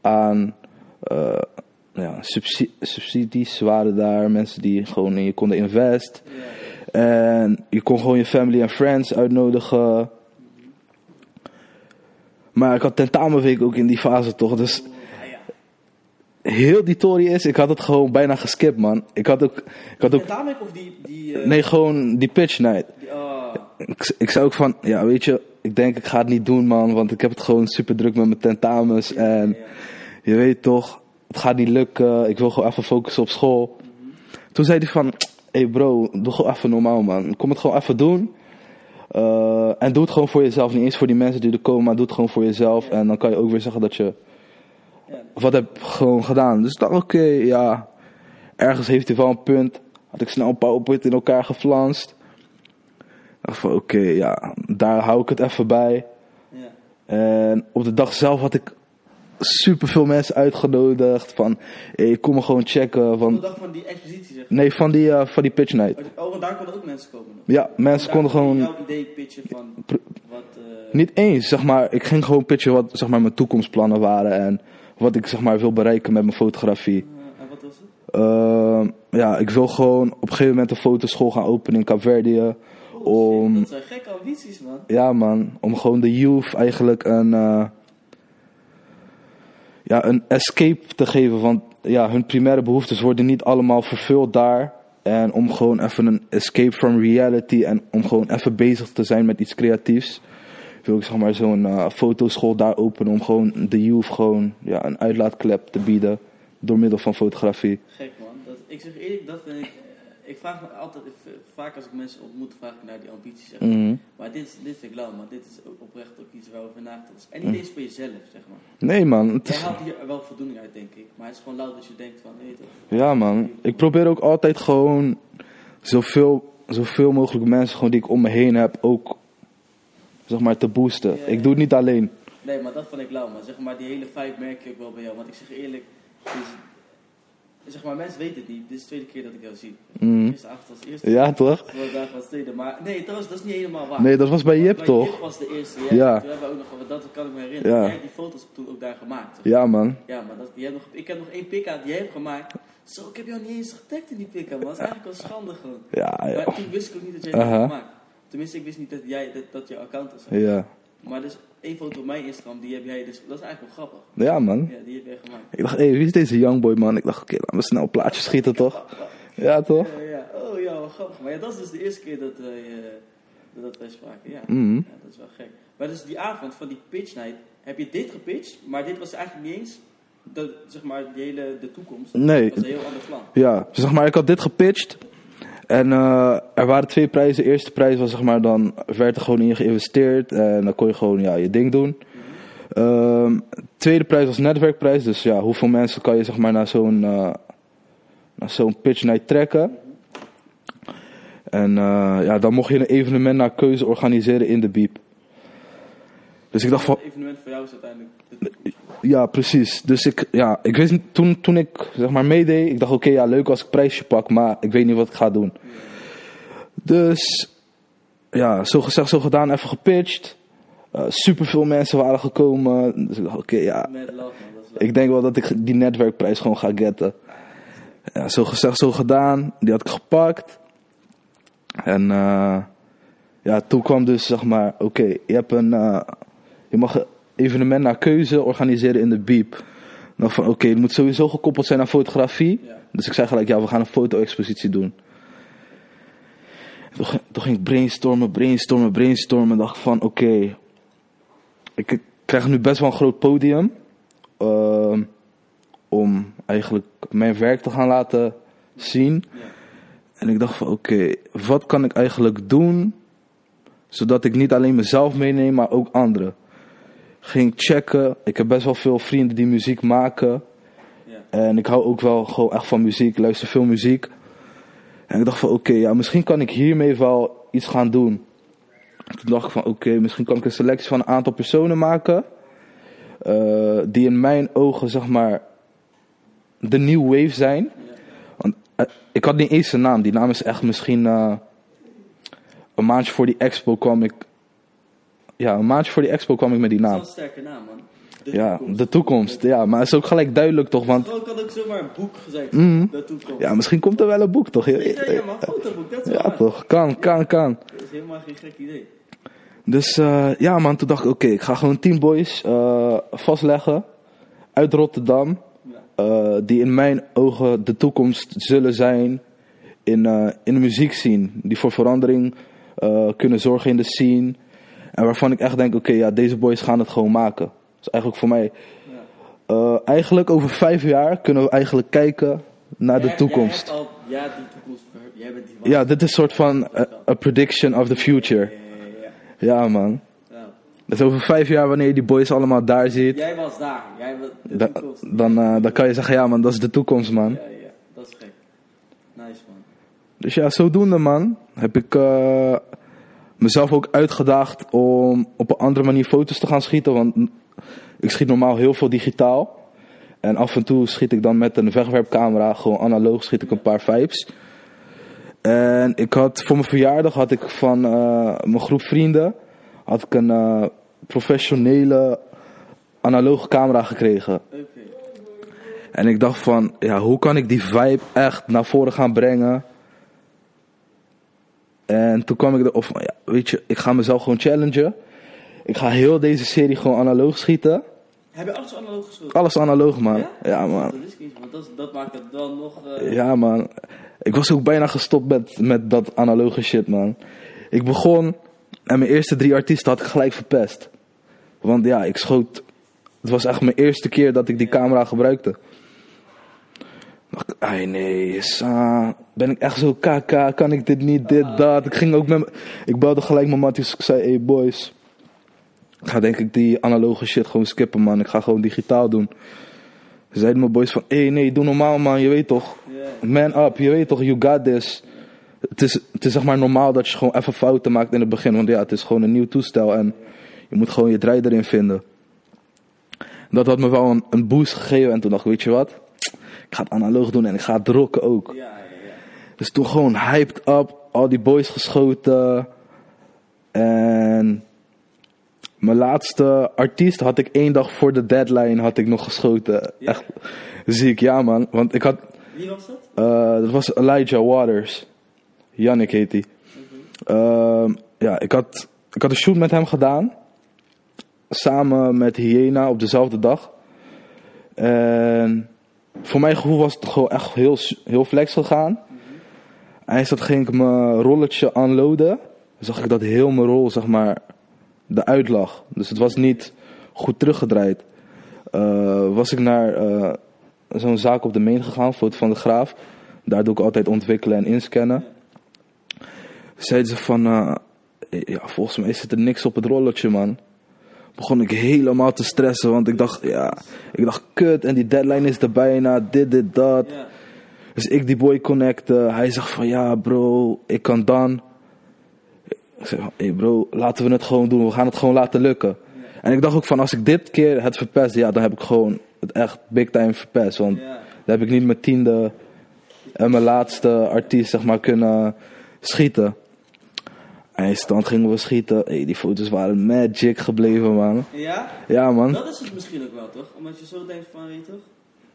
S2: aan eh, ja, subsi- subsidies waren daar. Mensen die gewoon in je konden invest. En je kon gewoon je family en friends uitnodigen. Maar ik had tentamenweek ook in die fase toch. Dus heel die Tory is, ik had het gewoon bijna geskipt man. Ik had ook, ik had ook
S1: of die... die eh,
S2: nee gewoon die pitch night.
S1: oh,
S2: Ik, ik zei ook van, ja weet je, ik denk ik ga het niet doen man. Want ik heb het gewoon super druk met mijn tentamens. En
S1: ja.
S2: je weet toch, het gaat niet lukken. Ik wil gewoon even focussen op school. Toen zei hij van, hey bro, doe gewoon even normaal man. Kom het gewoon even doen. Eh, en doe het gewoon voor jezelf. Niet eens voor die mensen die er komen, maar doe het gewoon voor jezelf. En dan kan je ook weer zeggen dat je wat heb gewoon gedaan. Dus ik dacht, oké, ja. Ergens heeft hij wel een punt. Had ik snel een PowerPoint in elkaar geflanst. Ik dacht van, oké, ja, daar hou ik het even bij. En op de dag zelf had ik super veel mensen uitgenodigd. Van, hey, kom me gewoon checken. Van,
S1: dag van die expositie zeg
S2: nee, van die, eh, van die pitch night.
S1: Oh, want daar konden ook mensen komen. nog.
S2: Ja, mensen konden gewoon...
S1: jouw idee pitchen van wat... eh,
S2: Niet eens, zeg maar. Ik ging gewoon pitchen wat zeg maar, mijn toekomstplannen waren. En wat ik zeg maar, wil bereiken met mijn fotografie.
S1: eh, en wat was het?
S2: Ehm, ja, ik wil gewoon op een gegeven moment een fotoschool gaan openen in Kaapverdië.
S1: Oh,
S2: Om-
S1: shit, dat zijn gekke ambities, man.
S2: Ja man, om gewoon de youth eigenlijk een, ja, een escape te geven. Want ja, hun primaire behoeftes worden niet allemaal vervuld daar. En om gewoon even een escape from reality en om gewoon even bezig te zijn met iets creatiefs. Wil ik zeg maar zo'n eh, fotoschool daar openen om gewoon de youth gewoon ja, een uitlaatklep te bieden. Door middel van fotografie.
S1: Gek, man. Ik zeg eerlijk, dat vind ik... Ik vraag me altijd, vaak als ik mensen ontmoet, vraag ik naar die ambities. Zeg maar.
S2: Mhm.
S1: Maar dit, is- dit vind ik lauw, man. Dit is oprecht ook iets waarover nagedacht is. En
S2: Mhm.
S1: niet eens voor jezelf, zeg maar.
S2: Nee man,
S1: Jij
S2: is,
S1: haalt hier wel voldoening uit, denk ik. Maar het is gewoon lauw dat je denkt van, je toch.
S2: Ja man, ik probeer ook altijd gewoon zoveel, zoveel mogelijk mensen gewoon die ik om me heen heb ook zeg maar te boosten.
S1: Ja,
S2: Ik doe het niet alleen.
S1: Nee, maar dat vond ik lauw, man. Zeg maar, die hele vibe merk je ook wel bij jou. Want ik zeg eerlijk, dus, zeg maar, mensen weten het niet. Dit is de tweede keer dat ik jou zie.
S2: Mhm.
S1: Gisteravond was de eerste.
S2: Ja toch?
S1: Vandaag was de tweede. Maar nee, trouwens, dat is niet helemaal waar.
S2: Nee, dat was bij Jip toch?
S1: Jip was de eerste, ja.
S2: Ja.
S1: Toen hebben we ook nog, dat kan ik me herinneren.
S2: Ja.
S1: Jij hebt die foto's toen ook daar gemaakt. toch?
S2: Ja man.
S1: Ja, maar dat, je hebt nog, ik heb nog één pik aan die jij hebt gemaakt. Zo, ik heb jou niet eens getagd in die pik aan, man. Dat is eigenlijk wel schande gewoon. *laughs*
S2: Ja, ja.
S1: Maar toen wist ik ook niet dat jij
S2: Aha.
S1: had gemaakt. Tenminste, ik wist niet dat, jij, dat, dat jouw account was.
S2: Ja,
S1: Maar dus één foto op mijn Instagram, die heb jij dus, dat is eigenlijk wel grappig.
S2: ja man.
S1: Ja, die heb jij gemaakt.
S2: Ik dacht, hé, wie is deze youngboy man? Ik dacht, oké, laten we snel een plaatje schieten toch? Ja toch?
S1: Ja, ja. Oh ja, wel grappig. Maar ja, dat is dus de eerste keer dat, je- dat, wij spraken. Ja.
S2: Mhm.
S1: ja, dat is wel gek. Maar dus die avond van die pitch night, heb je dit gepitcht, maar dit was eigenlijk niet eens de, zeg maar, die hele, de toekomst.
S2: Nee.
S1: Dat was een heel ander plan.
S2: Ja, zeg maar, ik had dit gepitcht. En eh, er waren twee prijzen. De eerste prijs was zeg maar, dan werd er gewoon in geïnvesteerd. En dan kon je gewoon ja, je ding doen. Ehm, tweede prijs was netwerkprijs. Dus ja, hoeveel mensen kan je zeg maar, naar zo'n eh, naar zo'n pitch night trekken. En eh, ja, dan mocht je een evenement naar keuze organiseren in de Biep. Dus ik dacht van,
S1: Het evenement voor jou is uiteindelijk de
S2: ja, precies. Dus ik, ja, ik wist niet, toen, toen ik zeg maar meedeed, ik dacht oké, ja, leuk als ik prijsje pak, maar ik weet niet wat ik ga doen. Dus, ja, zo gezegd, zo gedaan, even gepitcht. Super superveel mensen waren gekomen. Dus ik dacht oké, ja,
S1: love, man.
S2: Ik denk wel dat ik die netwerkprijs gewoon ga getten. Ja, zo gezegd, zo gedaan. Die had ik gepakt. En eh, ja, toen kwam dus zeg maar, oké, je hebt een, eh, je mag een evenement naar keuze organiseren in de Biep. Dan van, oké, het moet sowieso gekoppeld zijn aan fotografie.
S1: Ja.
S2: Dus ik zei gelijk, ja, we gaan een foto-expositie doen. Toen, ging- toen ging ik brainstormen, brainstormen, brainstormen. dacht van, oké, ik, ik krijg nu best wel een groot podium. ehm, om eigenlijk mijn werk te gaan laten zien.
S1: Ja.
S2: En ik dacht van, oké, wat kan ik eigenlijk doen... zodat ik niet alleen mezelf meeneem, maar ook anderen. Ging checken. Ik heb best wel veel vrienden die muziek maken. En ik hou ook wel gewoon echt van muziek. Ik luister veel muziek. En ik dacht van oké, ja, misschien kan ik hiermee wel iets gaan doen. Toen dacht ik van oké, misschien kan ik een selectie van een aantal personen maken. eh, die in mijn ogen zeg maar de new wave zijn. Want eh, ik had niet eens een naam. Die naam is echt misschien eh, een maandje voor die expo kwam ik. Ja, een maandje voor die expo kwam ik met die
S1: Dat is
S2: naam.
S1: wel een sterke naam, man. De
S2: Ja,
S1: toekomst.
S2: de toekomst. Ja, maar het is ook gelijk duidelijk toch, want
S1: Gewoon kan ook zomaar een boek gezegd
S2: Mhm.
S1: De toekomst.
S2: ja, misschien komt er wel een boek toch?
S1: Ja, ja, maar een fotoboek, dat is
S2: Ja,
S1: waar.
S2: toch? Kan, kan, kan.
S1: Dat is helemaal geen gek idee.
S2: Dus eh, ja man, toen dacht ik, oké, ik ga gewoon 10 boys eh, vastleggen uit Rotterdam. Eh, die in mijn ogen de toekomst zullen zijn in, in de muziekscene. Die voor verandering kunnen zorgen in de scene. En waarvan ik echt denk, oké, ja, deze boys gaan het gewoon maken. Dus eigenlijk voor mij,
S1: Ja.
S2: eh, eigenlijk over vijf jaar kunnen we eigenlijk kijken naar de toekomst.
S1: Al, ja, die toekomst. Jij bent die
S2: Ja, dit is een soort van eh, a prediction of the future.
S1: Ja, ja, ja.
S2: Ja man.
S1: Ja.
S2: Dus over vijf jaar, wanneer je die boys allemaal daar ziet,
S1: Jij was daar. Jij was de
S2: da-
S1: toekomst.
S2: dan, eh, dan kan je zeggen, ja man, dat is de toekomst man.
S1: Ja, ja. Dat is gek. Nice, man.
S2: Dus ja, zodoende man, heb ik mezelf ook uitgedaagd om op een andere manier foto's te gaan schieten. Want ik schiet normaal heel veel digitaal. En af en toe schiet ik dan met een wegwerpcamera, gewoon analoog schiet ik een paar vibes. En ik had voor mijn verjaardag had ik van eh, mijn groep vrienden had ik een eh, professionele analoge camera gekregen. En ik dacht van, ja, hoe kan ik die vibe echt naar voren gaan brengen? En toen kwam ik erop van, ja, weet je, ik ga mezelf gewoon challengen. Ik ga heel deze serie gewoon analoog schieten.
S1: Heb je alles analoog geschoten?
S2: Alles analoog, man.
S1: Ja?
S2: Ja, man.
S1: Dat is iets, want dat, dat maakt het dan nog... eh,
S2: Ja, man. Ik was ook bijna gestopt met, met dat analoge shit, man. Ik begon en mijn eerste drie artiesten had ik gelijk verpest. Want ja, ik schoot. Het was echt mijn eerste keer dat ik die camera gebruikte. Ai nee, sa, ben ik echt zo kaka, kan ik dit niet, dit, dat. Ik ging ook met, ik belde gelijk mijn matties, ik zei, hey boys. Ik ga denk ik die analoge shit gewoon skippen, man. Ik ga gewoon digitaal doen. Ze zeiden mijn boys van, hey, nee, doe normaal, man, je weet toch. Man up, je weet toch, you got this. Het is, het is zeg maar normaal dat je gewoon even fouten maakt in het begin. Want ja, het is gewoon een nieuw toestel en je moet gewoon je draai erin vinden. Dat had me wel een, een boost gegeven en toen dacht ik, weet je wat? Ik ga het analoog doen en ik ga het rocken ook.
S1: Ja, ja, ja.
S2: Dus toen gewoon hyped up, al die boys geschoten. En mijn laatste artiest had ik één dag voor de deadline had ik nog geschoten. Echt ziek, ja man. Want ik had,
S1: Wie was dat?
S2: eh, dat was Elijah Waters. Yannick heet hij. Ehm, ja, ik had, ik had een shoot met hem gedaan. Samen met Hyena op dezelfde dag. En voor mijn gevoel was het gewoon echt heel, heel flex gegaan. Eindelijk ging ik mijn rolletje unloaden. Zag ik dat heel mijn rol, zeg maar, eruit lag. Dus het was niet goed teruggedraaid. Eh, was ik naar eh, zo'n zaak op de Main gegaan, Foto van de Graaf. Daar doe ik altijd ontwikkelen en inscannen. Zeiden ze van, eh, ja, volgens mij zit er niks op het rolletje, man. Begon ik helemaal te stressen, want ik dacht, ja, ik dacht, kut, en die deadline is er bijna, dit, dit, dat. Dus ik die boy connecten. Hij zegt van ja bro, ik kan dan. Ik zeg van hey bro, laten we het gewoon doen. We gaan het gewoon laten lukken. En ik dacht ook van als ik dit keer het verpest, ja dan heb ik gewoon het echt big time verpest. Want dan heb ik niet mijn tiende en mijn laatste artiest zeg maar kunnen schieten. Eindstand gingen we schieten. Hey, die foto's waren magic gebleven man.
S1: Ja?
S2: Ja man.
S1: Dat is het misschien ook wel, toch? Omdat je zo denkt van, weet je toch?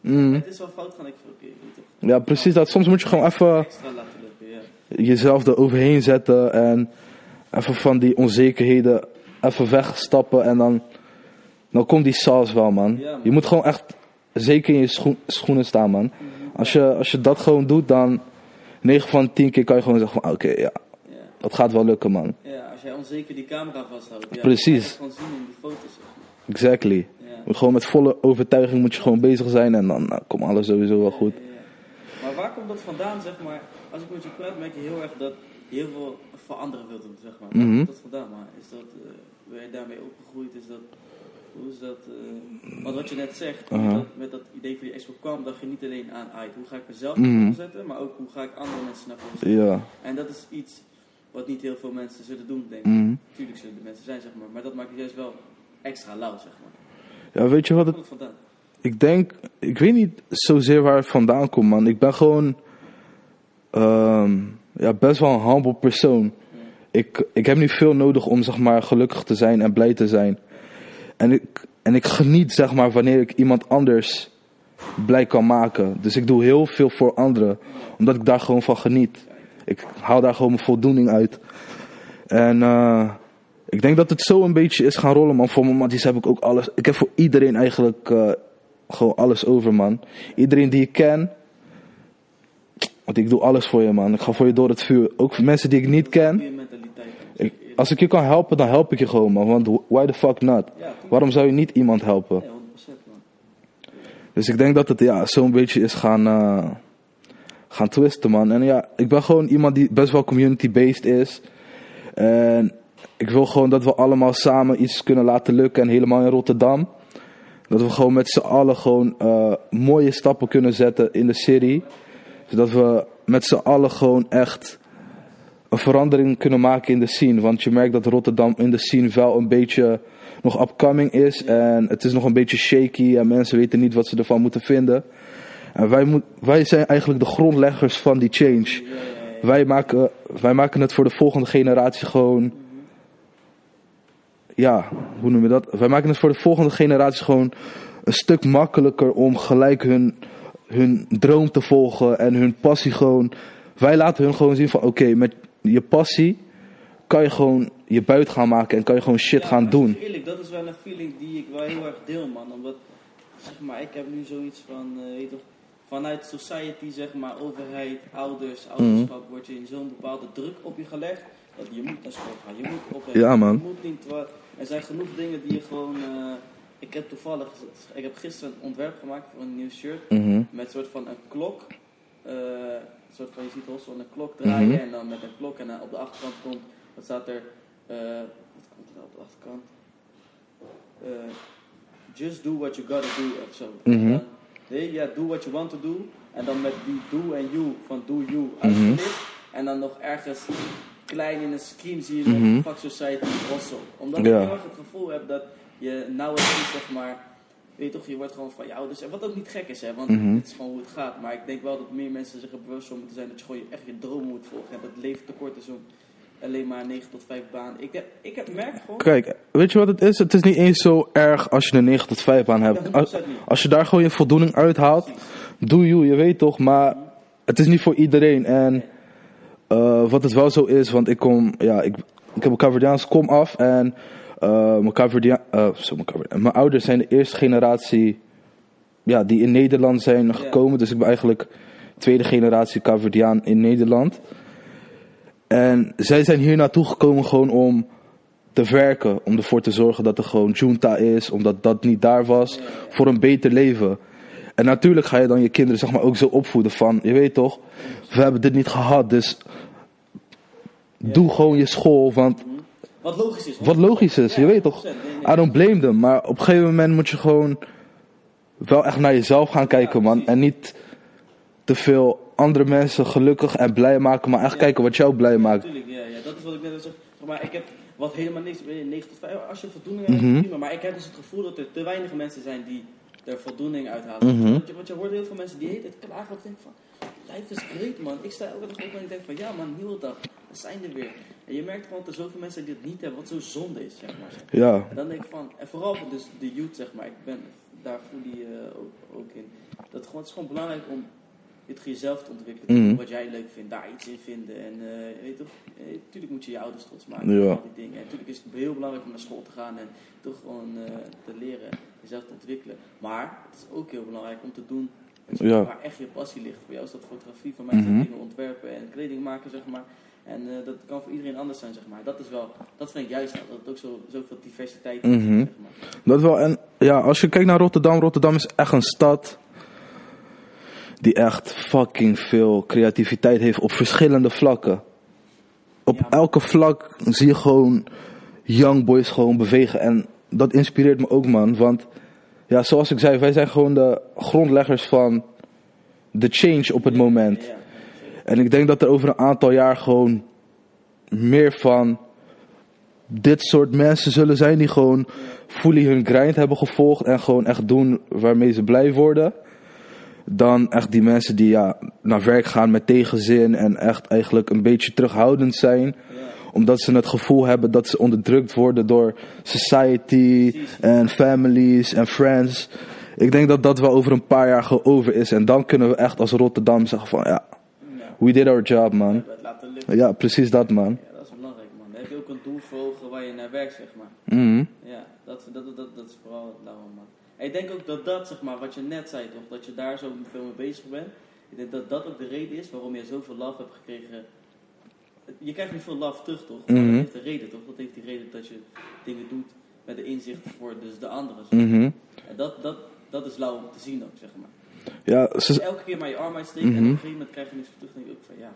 S2: Mm.
S1: Het is wel fout gaan, ik van, oké, weet toch?
S2: Ja precies dat. Soms moet je gewoon even...
S1: Extra laten lukken, ja.
S2: jezelf er overheen zetten en even van die onzekerheden even wegstappen en dan, dan komt die saus wel, man.
S1: Ja, man.
S2: Je moet gewoon echt zeker in je schoen- schoenen staan, man. Als je, als je dat gewoon doet, dan 9 van 10 keer kan je gewoon zeggen van oké, Ja. Dat gaat wel lukken, man.
S1: ja, als jij onzeker die camera vasthoudt. Ja,
S2: Precies.
S1: dan kan je het gewoon zien in die foto's.
S2: Exactly.
S1: Ja.
S2: Je gewoon met volle overtuiging moet je gewoon bezig zijn en dan nou, komt alles sowieso wel goed.
S1: Ja. Maar waar komt dat vandaan, zeg maar? Als ik met je praat, merk je heel erg dat je heel veel veranderen wilt doen, zeg maar. Waar
S2: Mhm.
S1: komt dat vandaan? Maar is dat, eh ben je daarmee opgegroeid? Is dat, hoe is dat? eh, want wat je net zegt, je dat, met dat idee voor die expo kwam, dacht je niet alleen aan, "Ai, hoe ga ik mezelf naar voren zetten, maar ook hoe ga ik andere mensen naar voren zetten.
S2: Ja.
S1: En dat is iets wat niet heel veel mensen zullen doen, denk ik.
S2: Mhm.
S1: Tuurlijk zullen er mensen zijn, zeg maar. Maar dat maakt het juist wel extra lauw, zeg maar.
S2: ja, weet je wat het
S1: komt het vandaan?
S2: Ik denk, ik weet niet zozeer waar het vandaan komt, man. Ik ben gewoon ehm, ja, best wel een humble persoon. Ik, ik heb niet veel nodig om zeg maar gelukkig te zijn en blij te zijn. En ik, En ik geniet, zeg maar, wanneer ik iemand anders blij kan maken. Dus ik doe heel veel voor anderen, omdat ik daar gewoon van geniet. Ik haal daar gewoon mijn voldoening uit. En eh, ik denk dat het zo een beetje is gaan rollen, man. Voor mijn matties heb ik ook alles. Ik heb voor iedereen eigenlijk eh, gewoon alles over, man. Iedereen die ik ken. Want ik doe alles voor je, man. Ik ga voor je door het vuur. Ook voor mensen die ik niet ken. Ik- als ik je kan helpen, dan help ik je gewoon, man. Want why the fuck not? Waarom zou je niet iemand helpen?
S1: Nee, 100% man.
S2: Dus ik denk dat het ja, zo'n beetje is gaan, eh, gaan twisten, man. En ja, ik ben gewoon iemand die best wel community-based is. En ik wil gewoon dat we allemaal samen iets kunnen laten lukken. En helemaal in Rotterdam. Dat we gewoon met z'n allen gewoon eh, mooie stappen kunnen zetten in de serie. Zodat we met z'n allen gewoon echt een verandering kunnen maken in de scene. Want je merkt dat Rotterdam in de scene wel een beetje nog upcoming is. En het is nog een beetje shaky en mensen weten niet wat ze ervan moeten vinden. En wij, moet, wij zijn eigenlijk de grondleggers van die change. Wij maken, wij maken het voor de volgende generatie gewoon. Ja, hoe noem je dat? Wij maken het voor de volgende generatie gewoon een stuk makkelijker om gelijk hun, hun droom te volgen en hun passie gewoon. Wij laten hun gewoon zien van oké, met je passie kan je gewoon je buit gaan maken en kan je gewoon shit
S1: Ja,
S2: gaan doen.
S1: Eerlijk, dat is wel een feeling die ik wel heel erg deel, man. Omdat, zeg maar, ik heb nu zoiets van, eh, weet je toch, vanuit society, zeg maar, overheid, ouders,
S2: Mhm.
S1: ouderschap, wordt je in zo'n bepaalde druk op je gelegd. Dat je moet naar school gaan, je moet op
S2: Ja, man.
S1: Je moet niet, er zijn genoeg dingen die je gewoon, eh, ik heb toevallig, ik heb gisteren een ontwerp gemaakt voor een nieuw shirt.
S2: Mhm.
S1: Met een soort van een klok. eh, een soort van, je ziet wel zo'n klok draaien
S2: Mhm.
S1: en dan met een klok en dan op de achterkant komt, wat staat er, eh, wat komt er op de achterkant? Eh, just do what you gotta do of zo. Nee, ja, do what you want to do. En dan met die do en you van do you
S2: Mhm.
S1: uitgelicht. En dan nog ergens klein in een scheme zie je nog
S2: Mhm.
S1: fuck society also. Omdat
S2: Ja.
S1: ik heel erg het gevoel heb dat je nowadays zeg maar Weet je toch, je wordt gewoon van je ouders. En wat ook niet gek is, hè, want
S2: Mhm.
S1: dit is gewoon hoe het gaat. Maar ik denk wel dat meer mensen zich er bewust van moeten zijn dat je gewoon echt je droom moet volgen. En dat het leven te kort is om alleen maar een 9 tot 5 baan. Ik heb, ik heb merk gewoon.
S2: Kijk, weet je wat het is? Het is niet eens zo erg als je een 9 tot 5 baan hebt. Als,
S1: 100% niet.
S2: als je daar gewoon je voldoening uithaalt, doe je, je weet toch. Maar het is niet voor iedereen. En eh, wat het wel zo is, want ik kom, ja, ik, ik heb een Caverdiaans kom af. En eh, mijn, Caverdia, zo, mijn, Caverdia- mijn ouders zijn de eerste generatie ja, die in Nederland zijn gekomen. Dus ik ben eigenlijk tweede generatie Caverdiaan in Nederland. En zij zijn hier naartoe gekomen gewoon om te werken. Om ervoor te zorgen dat er gewoon junta is. Omdat dat niet daar was. Voor een beter leven. En natuurlijk ga je dan je kinderen zeg maar, ook zo opvoeden van... Je weet toch, we hebben dit niet gehad. Dus doe gewoon je school. Want
S1: Wat logisch is.
S2: wat logisch is, je weet toch.
S1: 100%. Nee, nee.
S2: I don't blame them. Maar op een gegeven moment moet je gewoon wel echt naar jezelf gaan kijken, man. En niet te veel andere mensen gelukkig en blij maken. Maar echt
S1: Ja.
S2: kijken wat jou blij maakt.
S1: Natuurlijk, ja, ja, dat is wat ik net al zeg. Maar ik heb wat helemaal niks, weet je, 9 tot 5, als je voldoening hebt,
S2: Mhm.
S1: prima. Maar ik heb dus het gevoel dat er te weinig mensen zijn die er voldoening uithalen.
S2: Mhm.
S1: want, je, want je hoort heel veel mensen die heet het klagen of denken van, life is great man. Ik sta elke dag op en ik denk van, ja man, nieuwe dag, we zijn er weer. En je merkt gewoon dat er zoveel mensen die het niet hebben, wat zo zonde is, zeg maar.
S2: Ja,
S1: En dan denk ik van, en vooral voor dus de youth, zeg maar, ik ben daar voel die eh, ook, ook in. Dat gewoon, het is gewoon belangrijk om jezelf te ontwikkelen,
S2: Mhm.
S1: wat jij leuk vindt, daar iets in vinden. En eh, weet toch, natuurlijk moet je je ouders trots maken,
S2: Ja.
S1: en al die dingen. En natuurlijk is het heel belangrijk om naar school te gaan en toch gewoon eh, te leren, jezelf te ontwikkelen. Maar het is ook heel belangrijk om te doen
S2: Ja.
S1: waar echt je passie ligt. Voor jou is dat fotografie, voor mij
S2: Mhm.
S1: dingen ontwerpen en kleding maken, zeg maar. En dat kan voor iedereen anders zijn, zeg maar. Dat is wel, dat vind ik juist dat het ook zo, zoveel diversiteit is,
S2: Mhm.
S1: zeg maar.
S2: dat wel. En ja, als je kijkt naar Rotterdam, Rotterdam is echt een stad die echt fucking veel creativiteit heeft op verschillende vlakken. Op
S1: Ja.
S2: elke vlak zie je gewoon young boys gewoon bewegen. En dat inspireert me ook, man. Want ja, zoals ik zei, wij zijn gewoon de grondleggers van de change op het moment. En ik denk dat er over een aantal jaar gewoon meer van dit soort mensen zullen zijn die gewoon fully hun grind hebben gevolgd en gewoon echt doen waarmee ze blij worden. Dan echt die mensen die ja, naar werk gaan met tegenzin en echt eigenlijk een beetje terughoudend zijn.
S1: ja.
S2: Omdat ze het gevoel hebben dat ze onderdrukt worden door society
S1: Precies.
S2: en families en friends. Ik denk dat dat wel over een paar jaar over is. En dan kunnen we echt als Rotterdam zeggen van ja, we did our job man. Ja, precies dat man.
S1: Ja, dat is belangrijk, man. Dan heb je ook een doel voor ogen waar je naar werkt, zeg maar.
S2: Mhm.
S1: Ja, dat, dat, dat, dat, is vooral het lauwe, man. En ik denk ook dat dat, zeg maar, wat je net zei, toch, dat je daar zo veel mee bezig bent. Ik denk dat dat ook de reden is waarom je zoveel love hebt gekregen. Je krijgt niet veel love terug, toch?
S2: Mhm.
S1: dat heeft een reden, toch? Dat heeft die reden dat je dingen doet met de inzicht voor dus de anderen. zeg maar.
S2: Mhm.
S1: En dat, dat, dat is lauw om te zien ook, zeg maar.
S2: Ja,
S1: Als
S2: ze,
S1: je elke keer maar je arm uitsteekt en
S2: Mhm.
S1: op een gegeven moment krijg je niks voor terug, dan denk ik ook van ja,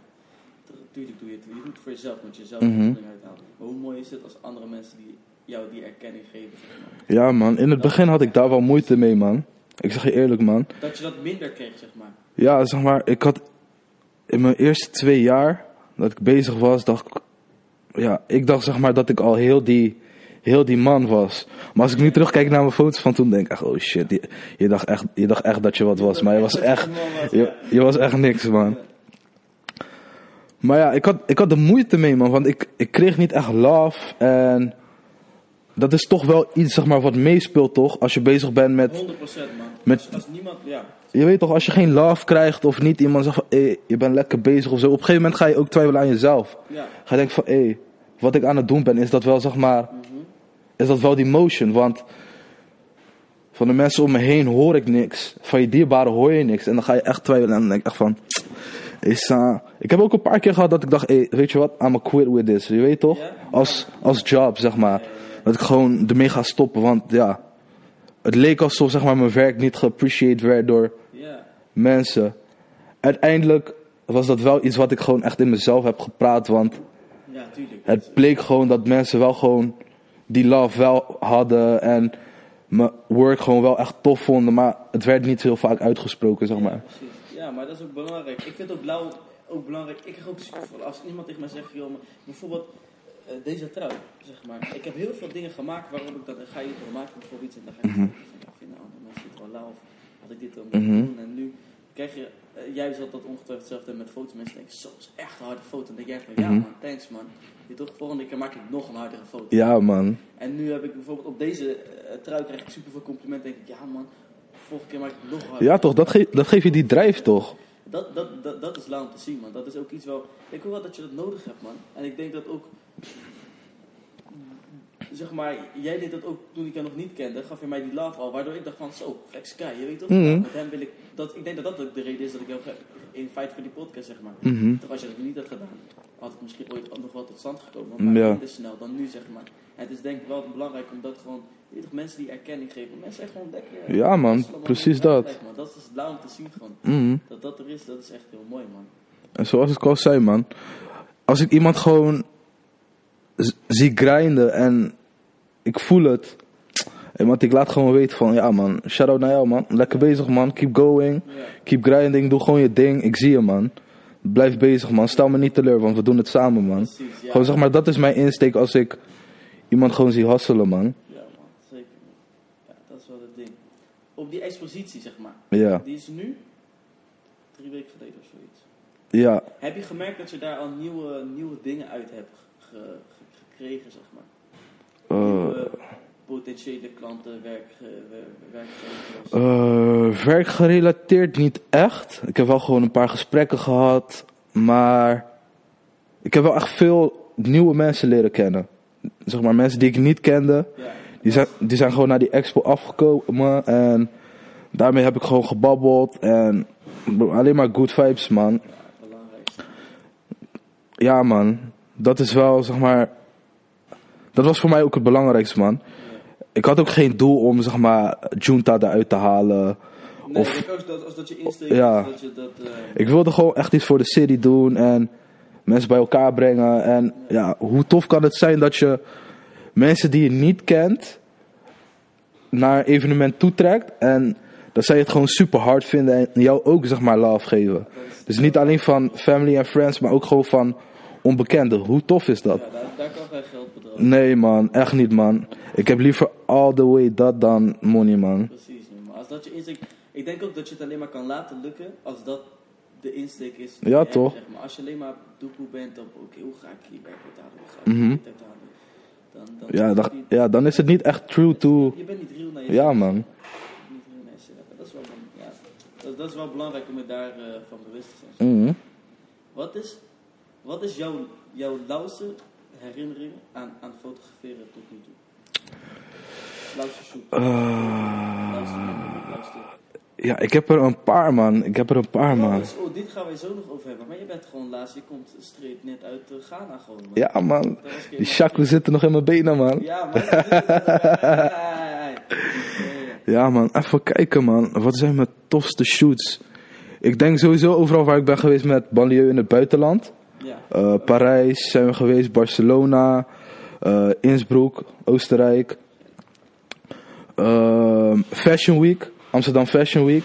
S1: natuurlijk doe je het. Je doet het voor jezelf, want je zelf
S2: Mhm.
S1: mm uithaalt. Maar hoe mooi is het als andere mensen die jou die erkenning geven, zeg maar.
S2: ja man, in het begin had ik daar wel moeite mee man. Ik zeg je eerlijk man.
S1: Dat je dat minder kreeg, zeg maar.
S2: Ja, zeg maar, ik had in mijn eerste twee jaar dat ik bezig was, dacht ik, ja, ik dacht zeg maar dat ik al heel die, heel die man was. Maar als ik nu terugkijk naar mijn foto's van toen, denk ik echt, oh shit, je, je, dacht echt, je dacht echt dat je wat was, maar je was echt, je, je was echt niks man. Maar ja, ik had, ik had er moeite mee man, want ik, ik kreeg niet echt love en dat is toch wel iets zeg maar wat meespeelt toch, als je bezig bent met
S1: 100% man.
S2: Met-
S1: Als, als niemand, ja.
S2: je weet toch, als je geen love krijgt of niet iemand zegt van, hé, je bent lekker bezig of zo. Op een gegeven moment ga je ook twijfelen aan jezelf.
S1: Ja.
S2: Ga je denken van, hé, wat ik aan het doen ben, is dat wel, zeg maar, is dat wel die motion? Want van de mensen om me heen hoor ik niks. Van je dierbaren hoor je niks. En dan ga je echt twijfelen en dan denk ik echt van, is, uh, ik heb ook een paar keer gehad dat ik dacht, hé, weet je wat, I'm a quit with this. Je weet toch? Als, als job, zeg maar. Dat ik gewoon ermee ga stoppen, want ja, het leek alsof, zeg maar, mijn werk niet geappreciated werd door
S1: Ja.
S2: mensen. Uiteindelijk was dat wel iets wat ik gewoon echt in mezelf heb gepraat. Want
S1: Ja,
S2: het bleek gewoon dat mensen wel gewoon die love wel hadden. En mijn work gewoon wel echt tof vonden. Maar het werd niet heel vaak uitgesproken, zeg
S1: Ja,
S2: maar.
S1: precies. Ja, maar dat is ook belangrijk. Ik vind ook blauw ook belangrijk. Ik krijg ook super. Als iemand tegen mij zegt, joh, maar bijvoorbeeld deze trui, zeg maar. Ik heb heel veel dingen gemaakt waarop ik dat, dan ga je het maken bijvoorbeeld iets en dan ga je van, ja, ik vind andere mensen dit wel lauw of had ik dit dan moeten
S2: Mhm.
S1: doen. En nu krijg je, eh, jij zat dat ongetwijfeld hetzelfde met foto's. Mensen denken, zo, is echt een harde foto. En dan denk jij van, ja
S2: Mhm.
S1: man, thanks man. Je toch, volgende keer maak ik nog een hardere foto.
S2: Ja, man.
S1: En nu heb ik bijvoorbeeld op deze eh, trui krijg ik super veel complimenten. denk ik, ja man, volgende keer maak ik nog harder.
S2: Ja, toch? Dat, ge dat geeft je die drijf, toch?
S1: Dat, dat, dat, dat is lauw om te zien, man. Dat is ook iets wel... Ik hoor wel dat je dat nodig hebt, man. En ik denk dat ook... Zeg maar, jij deed dat ook toen ik jou nog niet kende. Gaf je mij die love al. Waardoor ik dacht van, zo, Flex Sky, je weet toch?
S2: Mhm.
S1: Met hem wil ik... Dat, ik denk dat dat ook de reden is dat ik jou ge- in feite voor die podcast, zeg maar.
S2: Mhm.
S1: Toch als je dat niet had gedaan, had het misschien ooit nog wel tot stand gekomen. Maar
S2: Ja.
S1: minder snel dan nu, zeg maar. En het is denk ik wel belangrijk omdat gewoon... je weet toch, mensen die erkenning geven. Mensen gewoon lekker...
S2: Ja, man. Precies dat.
S1: Man. Dat is lauw om te zien, gewoon.
S2: Mhm.
S1: Dat dat er is, dat is echt heel mooi, man.
S2: En zoals ik al zei, man. Als ik iemand gewoon zie grinden en ik voel het. En want ik laat gewoon weten van, ja man, shout-out naar jou man. Lekker bezig man, keep going. Keep grinding, doe gewoon je ding. Ik zie je man. Blijf bezig man, stel me niet teleur, want we doen het samen man.
S1: Precies, ja.
S2: Gewoon zeg maar, dat is mijn insteek als ik iemand gewoon zie hustelen man.
S1: Ja, man, zeker. Ja, dat is wel het ding. Op die expositie, zeg maar.
S2: Ja,
S1: Die is nu drie weken geleden of zoiets.
S2: ja.
S1: Heb je gemerkt dat je daar al nieuwe, nieuwe dingen uit hebt ge- gekregen, zeg maar? Nieuwe potentiële klanten, werk, eh.
S2: Eh, werkgerelateerd niet echt. Ik heb wel gewoon een paar gesprekken gehad. Maar ik heb wel echt veel nieuwe mensen leren kennen. Zeg maar mensen die ik niet kende.
S1: ja,
S2: Die zijn, die zijn gewoon naar die expo afgekomen. En daarmee heb ik gewoon gebabbeld. En alleen maar good vibes, man.
S1: Ja,
S2: man. Dat is wel, zeg maar... Dat was voor mij ook het belangrijkste, man. Ik had ook geen doel om, zeg maar, Junta eruit te halen.
S1: Nee,
S2: Of-
S1: ook dat, als dat je insteek
S2: Ja.
S1: is, dat je dat... eh,
S2: Ik wilde gewoon echt iets voor de city doen en mensen bij elkaar brengen. En ja, hoe tof kan het zijn dat je mensen die je niet kent naar een evenement toetrekt. En dat zij het gewoon super hard vinden en jou ook zeg maar love geven. Dus niet alleen van family en friends, maar ook gewoon van onbekenden. Hoe tof is dat?
S1: ja, daar, daar kan geen geld.
S2: Nee man, echt niet man. Ik heb liever all the way dat dan money man.
S1: Precies, maar als dat je insteek... Ik denk ook dat je het alleen maar kan laten lukken als dat de insteek is.
S2: Ja, toch?
S1: Zeg maar. Als je alleen maar doekoe bent op, oké, hoe ga ik hier werk uithalen? Hoe ga ik dit uithalen? Dan, dan,
S2: Ja,
S1: dan,
S2: ja, dan is het niet echt true to...
S1: Je bent niet real naar jezelf.
S2: Ja, man.
S1: Niet real naar jezelf. Dat is wel, ja, dat, dat is wel belangrijk om je daarvan van bewust te zijn.
S2: Mhm.
S1: Wat is, wat is jouw, jouw lauwste herinnering aan, aan fotograferen tot nu toe? Lauwste shoot.
S2: Eh, ja, ik heb er een paar, man. Ik heb er een paar,
S1: Oh,
S2: man.
S1: dus- oh, dit gaan wij zo nog over hebben. Maar je bent gewoon laatst, je komt straight net uit eh, Ghana gewoon. Man.
S2: Ja, man. Die shaku zitten nog in mijn benen, man.
S1: Ja, man. Ja,
S2: man. Even kijken, man. Wat zijn mijn tofste shoots? Ik denk sowieso overal waar ik ben geweest met banlieue in het buitenland. Eh, Parijs zijn we geweest, Barcelona, eh Innsbruck, Oostenrijk. Ehm, Fashion Week, Amsterdam Fashion Week.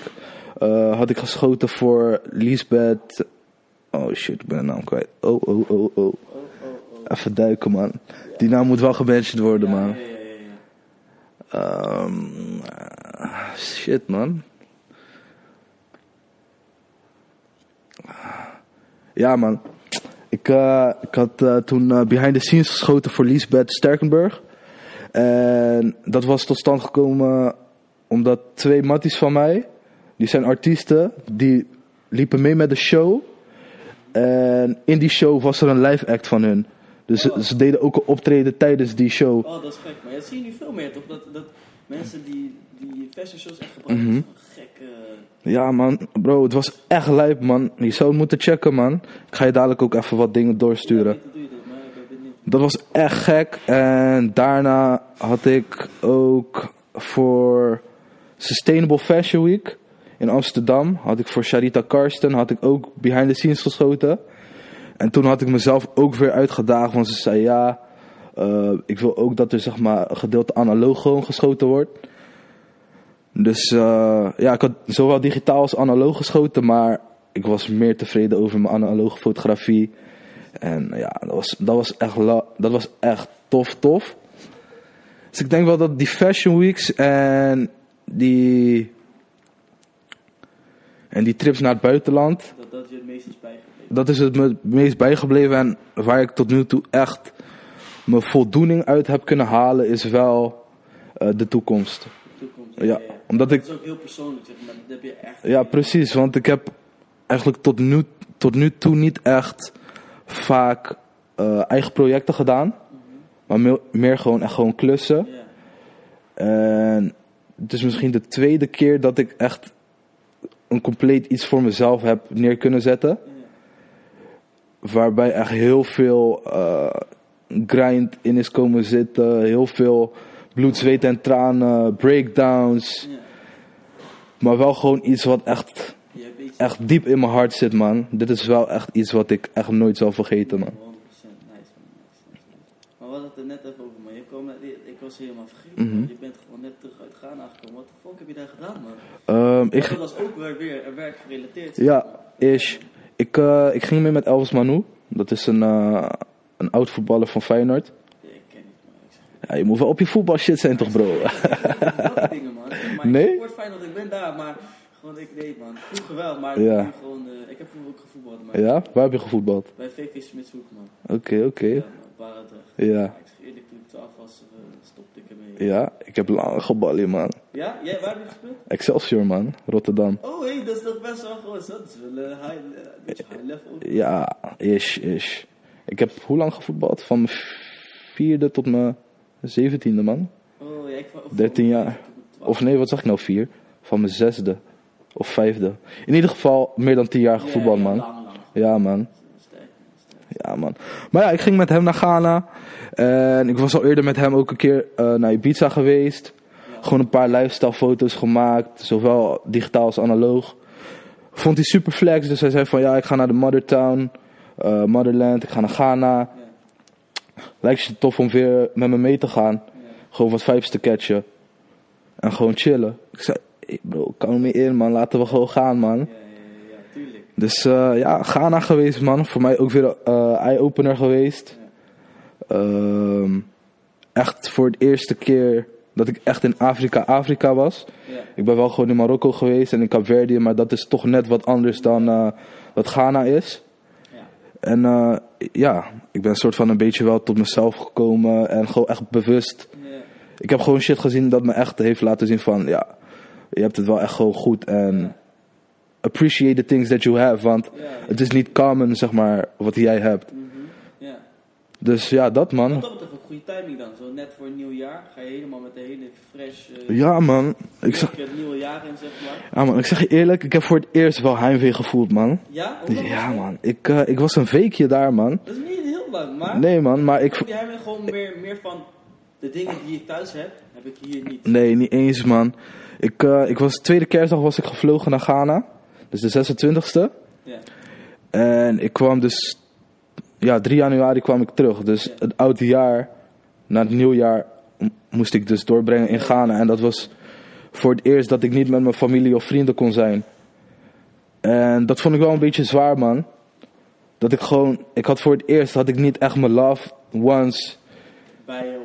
S2: eh, had ik geschoten voor Lisbeth. Oh shit, ik ben de naam kwijt. Oh, oh, oh, oh.
S1: Oh, oh, oh.
S2: Even duiken, man. Die naam moet wel gebencht worden, man. Ehm, shit, man. Ja, man. Ik, eh, ik had eh, toen eh, behind the scenes geschoten voor Lisbeth Sterkenburg. En dat was tot stand gekomen omdat twee matties van mij, die zijn artiesten, die liepen mee met de show. En in die show was er een live act van hun. Dus ze, deden ook een optreden tijdens die show.
S1: Oh, dat is gek. Maar dat zie je nu veel meer toch? Dat, dat mensen die, die fashion shows echt gebruiken.
S2: Mhm.
S1: als een Gek. eh,
S2: Ja, man, bro, het was echt lijp, man. Je zou het moeten checken, man. Ik ga je dadelijk ook even wat dingen doorsturen.
S1: maar ik ben.
S2: Dat was echt gek. En daarna had ik ook voor Sustainable Fashion Week in Amsterdam. Had ik voor Sharita Karsten had ik ook behind the scenes geschoten. En toen had ik mezelf ook weer uitgedaagd. Want ze zei ja, eh, ik wil ook dat er zeg maar een gedeelte analoog gewoon geschoten wordt. Dus eh, ja, ik had zowel digitaal als analoog geschoten. Maar ik was meer tevreden over mijn analoge fotografie. En ja, dat was, dat was, echt, dat was echt tof, tof. Dus ik denk wel dat die Fashion Weeks en die, en die trips naar het buitenland,
S1: Dat dat je het meest is bijgebleven.
S2: dat is het me het meest bijgebleven. En waar ik tot nu toe echt mijn voldoening uit heb kunnen halen, is wel eh, de toekomst.
S1: Toekomst.
S2: Ja, omdat ik
S1: Dat is ook heel persoonlijk, zeg maar. Dat heb je echt.
S2: Ja, precies. Want ik heb eigenlijk tot nu, tot nu toe niet echt vaak eh, eigen projecten gedaan. Maar meer, meer gewoon echt gewoon klussen. En het is misschien de tweede keer dat ik echt een compleet iets voor mezelf heb neer kunnen zetten. Waarbij echt heel veel eh, grind in is komen zitten. Heel veel bloed, zweet en tranen. Breakdowns.
S1: Ja.
S2: Maar wel gewoon iets wat echt echt diep in mijn hart zit, man. Dit is wel echt iets wat ik echt nooit zal vergeten, man.
S1: 100% nice, man. Nice, nice, nice. Maar we hadden het er net even over, man. Je kwam, net- ik was helemaal vergeten. Man. Je bent gewoon net terug uit Ghana gekomen. Wat de fuck heb je daar gedaan, man?
S2: Ehm, ik,
S1: dat was ook weer, weer werk gerelateerd.
S2: ja, is. Ik, eh, ik ging mee met Elvis Manu. Dat is een, eh, een oud voetballer van Feyenoord.
S1: Ja, ik ken niet, man. Ik zeg,
S2: Ja, je moet wel op je voetbal shit zijn, toch, bro? *laughs*
S1: dingen, man. Maar
S2: Nee?
S1: Ik word fijn dat ik ben daar, maar gewoon, ik nee, man. Vroeger wel, maar
S2: Ja.
S1: nu gewoon, eh, ik heb vroeger ook gevoetbald, maar
S2: ja, waar heb je gevoetbald?
S1: bij VV Smitshoek, man.
S2: Oké, oké.
S1: Ja, Barendrecht.
S2: Ja.
S1: Maar ik zeg eerlijk, toen ik 12 was, eh, stopte ik ermee.
S2: Ja, ik heb lang geballen, man.
S1: Ja? Jij, waar heb je gespeeld?
S2: Excelsior, man. Rotterdam.
S1: Oh, hé, dat is toch best wel groot. Dat is wel een high, eh, een beetje high level.
S2: Ja, is, is. Ik heb hoe lang gevoetbald? Van mijn vierde tot mijn zeventiende, man.
S1: Oh, ja, ik wa- of-
S2: 13 jaar.
S1: toen ik 12
S2: Of nee, wat zeg ik nou? Vier? Van mijn zesde. Of vijfde. In ieder geval meer dan tien jaar
S1: ja,
S2: man.
S1: lang, lang.
S2: Ja, man. Ja, man. Maar ja, ik ging met hem naar Ghana. En ik was al eerder met hem ook een keer eh, naar Ibiza geweest. Gewoon een paar lifestyle foto's gemaakt. Zowel digitaal als analoog. Vond hij super flex. Dus hij zei van ja, ik ga naar de Mother Town. eh, Motherland. Ik ga naar Ghana. Lijkt je het tof om weer met me mee te gaan. Gewoon wat vibes te catchen. En gewoon chillen. Ik zei, hey bro, kan me in man. Laten we gewoon gaan man. Dus eh, ja, Ghana geweest man. Voor mij ook weer eh, eye-opener geweest.
S1: Ja.
S2: Ehm, echt voor het eerste keer dat ik echt in Afrika, Afrika was.
S1: Ja.
S2: Ik ben wel gewoon in Marokko geweest en in Kaapverdië, maar dat is toch net wat anders dan eh, wat Ghana is. En eh, ja, ik ben een soort van een beetje wel tot mezelf gekomen en gewoon echt bewust. Ik heb gewoon shit gezien dat me echt heeft laten zien van, ja, je hebt het wel echt gewoon goed en appreciate the things that you have, want het is niet common, zeg maar, wat jij hebt.
S1: Mhm.
S2: Dus ja, dat man.
S1: Dat goede timing dan. Zo net voor een nieuw jaar ga je helemaal met de hele fresh eh
S2: Ja man, ik zeg,
S1: blik het nieuwe jaar in, zeg maar.
S2: ja, man, ik zeg je eerlijk, ik heb voor het eerst wel heimwee gevoeld man.
S1: Ja?
S2: Ja man, ik, eh, ik was een weekje daar man.
S1: Dat is niet heel lang, maar...
S2: Nee man, maar ik...
S1: Jij me gewoon meer, meer van de dingen die ik thuis heb, heb ik hier niet.
S2: Nee, niet eens man. Ik, eh, ik was, tweede kerstdag was ik gevlogen naar Ghana. Dus de 26e.
S1: Ja.
S2: En ik kwam dus... Ja, 3 januari kwam ik terug. Dus
S1: Ja.
S2: het oude jaar, na het nieuwjaar, moest ik dus doorbrengen in Ghana. En dat was voor het eerst dat ik niet met mijn familie of vrienden kon zijn. En dat vond ik wel een beetje zwaar, man. Dat ik gewoon... Ik had voor het eerst had ik niet echt mijn love ones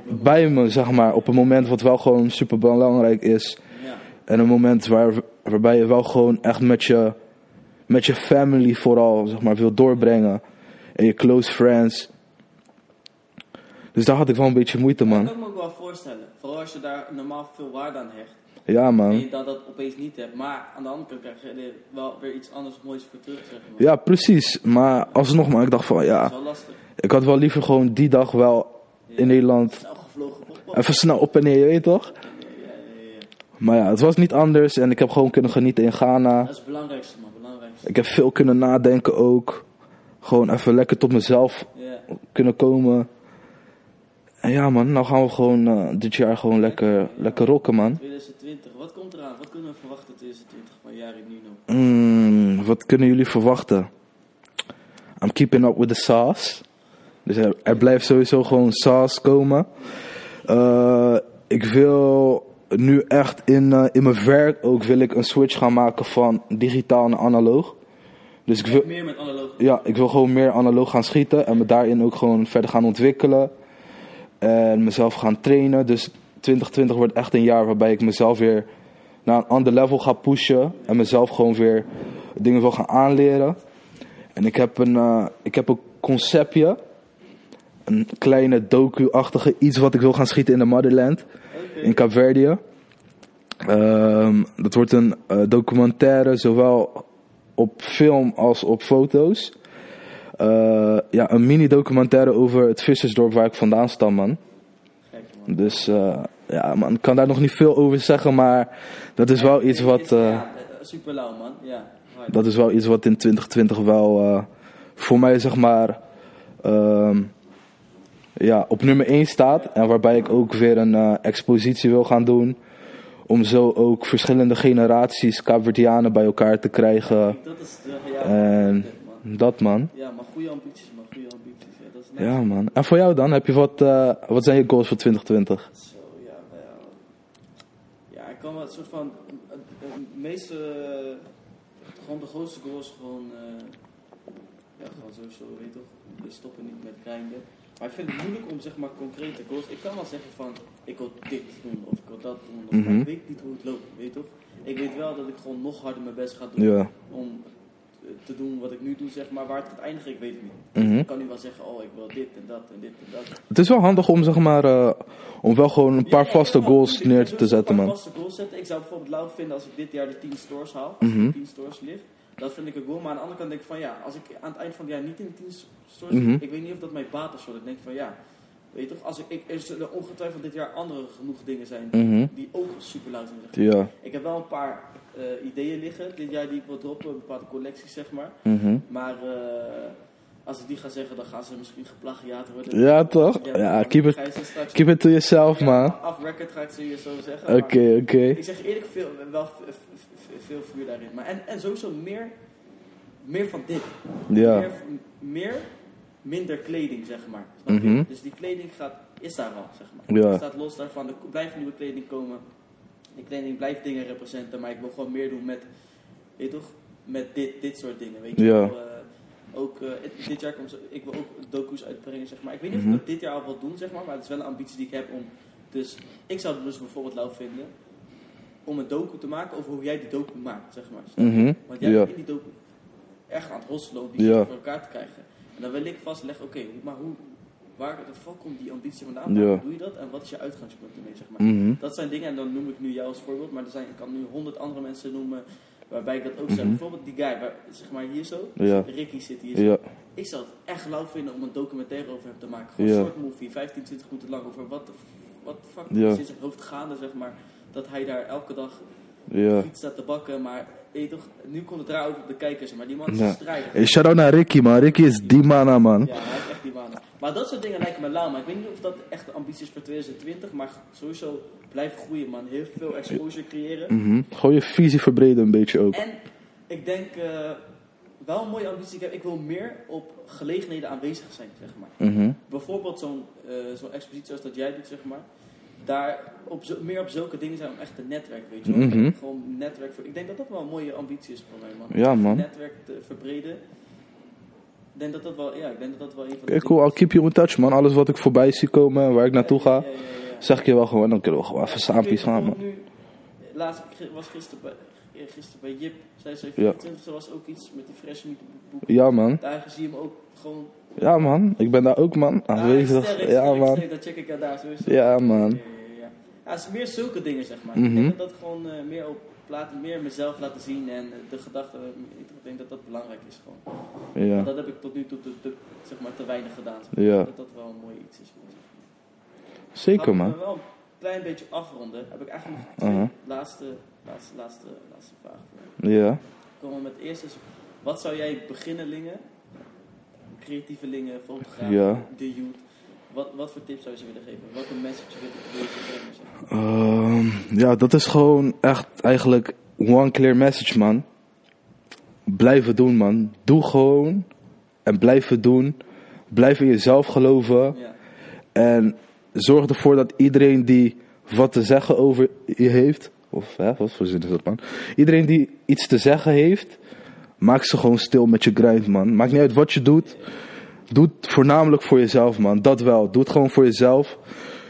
S1: bij
S2: me, zeg maar. Op een moment wat wel gewoon super belangrijk is.
S1: Ja.
S2: En een moment waar, waarbij je wel gewoon echt met je, met je family vooral, zeg maar, wil doorbrengen. En je close friends. Dus daar had ik wel een beetje moeite,
S1: Dat
S2: man.
S1: kan ik me ook wel voorstellen. Vooral als je daar normaal veel waarde aan hecht.
S2: Ja,
S1: En
S2: man.
S1: je dat, dat opeens niet hebt. Maar aan de andere kant krijg je er wel weer iets anders moois voor terug, zeg maar.
S2: Ja, precies. Maar alsnog, man, ik dacht van,
S1: Dat
S2: ja.
S1: is wel lastig.
S2: Ik had wel liever gewoon die dag wel in Nederland
S1: Snel gevlogen.
S2: Even snel op en neer, je weet toch?
S1: Ja, ja.
S2: Maar ja, het was niet anders en ik heb gewoon kunnen genieten in Ghana.
S1: Dat is het belangrijkste, man. Belangrijkste.
S2: Ik heb veel kunnen nadenken ook. Gewoon even lekker tot mezelf kunnen komen. En ja man, nou gaan we gewoon eh, dit jaar gewoon lekker, lekker rocken man.
S1: 2020. Wat komt eraan? Wat kunnen we verwachten 2020 van Jari Nino?
S2: Mm, wat kunnen jullie verwachten? I'm keeping up with the sauce. Dus er, er blijft sowieso gewoon sauce komen. Eh, ik wil nu echt in, eh, in mijn werk ook wil ik een switch gaan maken van digitaal naar analoog. Dus ik wil,
S1: Meer met analoog.
S2: ja, ik wil gewoon meer analoog gaan schieten en me daarin ook gewoon verder gaan ontwikkelen. En mezelf gaan trainen. Dus 2020 wordt echt een jaar waarbij ik mezelf weer naar een ander level ga pushen. En mezelf gewoon weer dingen wil gaan aanleren. En ik heb een, eh, ik heb een conceptje. Een kleine docu-achtige iets wat ik wil gaan schieten in de Motherland. In Kaapverdië. Ehm, dat wordt een eh, documentaire, zowel op film als op foto's. Eh, ja, een mini-documentaire over het vissersdorp waar ik vandaan stam, man. Dus eh, ja, man, ik kan daar nog niet veel over zeggen, maar dat is wel iets wat, eh,
S1: Ja, super lauw, man. Ja.
S2: dat is wel iets wat in 2020 wel voor mij, zeg maar, ehm, ja, op nummer 1 staat. En waarbij ik ook weer een expositie wil gaan doen. Om zo ook verschillende generaties Kaapverdianen bij elkaar te krijgen.
S1: Dat is de, ja,
S2: En. Dat, man.
S1: Ja, maar goede ambities, man. Goede ambities. Ja, dat is nice.
S2: Ja, man. En voor jou dan? Heb je wat, eh, wat zijn je goals voor 2020?
S1: Zo, ja, nou ja. Ja, ik kan wel een soort van. Het meeste. eh, gewoon de grootste goal is gewoon. eh, ja, gewoon sowieso, weet je toch. We stoppen niet met grinden. Maar ik vind het moeilijk om zeg maar concrete goals. Ik kan wel zeggen van. Ik wil dit doen of ik wil dat doen. Of, maar
S2: Mhm.
S1: ik weet niet hoe het loopt, weet je toch. Ik weet wel dat ik gewoon nog harder mijn best ga doen.
S2: Ja.
S1: Om eh, te doen wat ik nu doe, zeg maar. Waar het gaat eindigen, ik weet het niet.
S2: Mhm.
S1: Ik kan nu wel zeggen, oh, ik wil dit en dat en dit en dat.
S2: Het is wel handig om, zeg maar, eh, om wel gewoon een paar
S1: Ja,
S2: vaste
S1: ja,
S2: goals neer te zetten,
S1: Een
S2: man.
S1: vaste goals zetten. Ik zou bijvoorbeeld lauw vinden als ik dit jaar de 10 stores haal.
S2: Mhm.
S1: 10 stores ligt. Dat vind ik een goal. Maar aan de andere kant denk ik van ja, als ik aan het eind van het jaar niet in de 10 stores
S2: Mhm.
S1: lig, ik weet niet of dat mij baat of zo. Ik denk van ja, weet je toch, als ik, ik, er zullen ongetwijfeld dit jaar andere genoeg dingen zijn
S2: Mhm.
S1: die ook super lauw zijn. maar.
S2: Ja.
S1: Ik heb wel een paar eh, ideeën liggen dit jaar die ik wil droppen, bepaalde collecties zeg maar.
S2: Mhm.
S1: Maar eh, als ik die ga zeggen, dan gaan ze misschien geplagiaat worden.
S2: Ja, toch? Ja, keep it, keep it to yourself,
S1: Ja,
S2: man.
S1: Off record ga ik ze je zo zeggen.
S2: Oké,
S1: maar
S2: oké.
S1: Ik zeg eerlijk, veel, wel veel vuur daarin. Maar en, en sowieso meer, meer van dit.
S2: Ja.
S1: Meer, meer, minder kleding, zeg maar. Snap je?
S2: Mhm.
S1: Dus die kleding gaat, is daar al, zeg maar.
S2: Ja.
S1: Staat los daarvan. Er blijft nieuwe kleding komen. Die kleding blijft dingen representen. Maar ik wil gewoon meer doen met, weet je toch, met dit, dit soort dingen. Weet je
S2: Ja.
S1: wel, eh, ook eh, dit jaar komt, ik wil ook docu's uitbrengen, zeg maar. Ik weet niet of
S2: Mhm.
S1: ik dat dit jaar al wil doen, zeg maar. Maar het is wel een ambitie die ik heb om Dus ik zou het dus bijvoorbeeld lauw vinden om een docu te maken over hoe jij die docu maakt, zeg maar.
S2: Mhm.
S1: Want jij
S2: Ja.
S1: bent in die docu echt aan het hosselen om die
S2: Ja.
S1: voor elkaar te krijgen. Dan wil ik vastleggen, oké, maar hoe, waar de fuck komt die ambitie vandaan?
S2: Ja.
S1: Doe je dat? En wat is je uitgangspunt ermee, zeg maar?
S2: Mhm.
S1: Dat zijn dingen, en dan noem ik nu jou als voorbeeld, maar er zijn, ik kan nu honderd andere mensen noemen waarbij ik dat ook zeg.
S2: Mhm.
S1: Bijvoorbeeld die guy, waar, zeg maar hier zo,
S2: Ja.
S1: Ricky zit hier zo.
S2: Ja.
S1: Ik zou het echt lauw vinden om een documentaire over hem te maken. Gewoon een short movie, 15, 20 minuten lang, over wat de, wat de fuck is in zijn hoofd gaande, zeg maar. Dat hij daar elke dag
S2: Ja.
S1: iets staat te bakken, maar weet je toch, nu komt het raar over op de kijkers, maar die man is
S2: Ja.
S1: een strijder.
S2: Hey, shout out naar Ricky, man. Ricky is die mana, man.
S1: Ja, hij heeft echt die mannen. Maar dat soort dingen lijken me lauw. Maar ik weet niet of dat echt de ambitie is voor 2020. Maar sowieso blijven groeien, man. Heel veel exposure creëren.
S2: Mhm. Gewoon je visie verbreden een beetje ook.
S1: En ik denk eh, wel een mooie ambitie. Ik, heb, ik wil meer op gelegenheden aanwezig zijn, zeg maar.
S2: Mhm.
S1: Bijvoorbeeld zo'n eh, zo'n expositie zoals dat jij doet, zeg maar. Daar op zo, meer op zulke dingen zijn om echt te netwerken, weet je wel.
S2: Mhm.
S1: Gewoon netwerk. Voor, ik denk dat dat wel een mooie ambitie is voor mij, man.
S2: Ja, man.
S1: Netwerk te verbreden. Ik denk dat dat wel, ja, ik denk dat dat wel een van de
S2: Oké, cool. I'll keep you in touch, man. Alles wat ik voorbij zie komen en waar ik naartoe ga,
S1: Ja, ja, ja, ja.
S2: zeg ik je wel gewoon. Dan kunnen we gewoon even
S1: weet
S2: gaan, man.
S1: Nu, laatst was gisteren bij, gisteren bij Jip. Zij zei
S2: Ja.
S1: 24 er was ook iets met die fresh meat boek.
S2: Ja, man.
S1: Daar zie je hem ook gewoon.
S2: Ja, man. Ik ben daar ook, man. Aanwezig. Ja, man.
S1: Dat check ik ja daar sowieso.
S2: Ja, man.
S1: Ja, het is meer zulke dingen, zeg maar. Ik
S2: Mhm.
S1: denk dat dat gewoon eh, meer op laten, meer mezelf laten zien en eh, de gedachte, ik denk dat dat belangrijk is gewoon.
S2: Ja.
S1: Maar dat heb ik tot nu toe te, te- zeg maar, te weinig gedaan. zeg maar.
S2: Ja.
S1: Dat dat wel een mooi iets is. voor me.
S2: Zeker, man.
S1: we wel een klein beetje afronden. Heb ik eigenlijk nog twee
S2: Uh-huh.
S1: laatste, laatste, laatste, laatste vragen voor.
S2: Ja.
S1: Komen we met eerst eens, wat zou jij beginnelingen, creatievelingen, fotografen,
S2: Ja.
S1: de youth, wat, wat voor tips zou je willen geven? Welke message wil je-? Zeg?
S2: Ehm, ja, dat is gewoon echt eigenlijk one clear message, man. Blijven doen, man. Doe gewoon. En blijven doen. Blijf in jezelf geloven.
S1: Ja,
S2: En zorg ervoor dat iedereen die wat te zeggen over je heeft. Of hè, wat voor zin is dat, man? Iedereen die iets te zeggen heeft. Maak ze gewoon stil met je grind, man. Maakt niet uit wat je doet. Doe het voornamelijk voor jezelf, man. Dat wel. Doe het gewoon voor jezelf.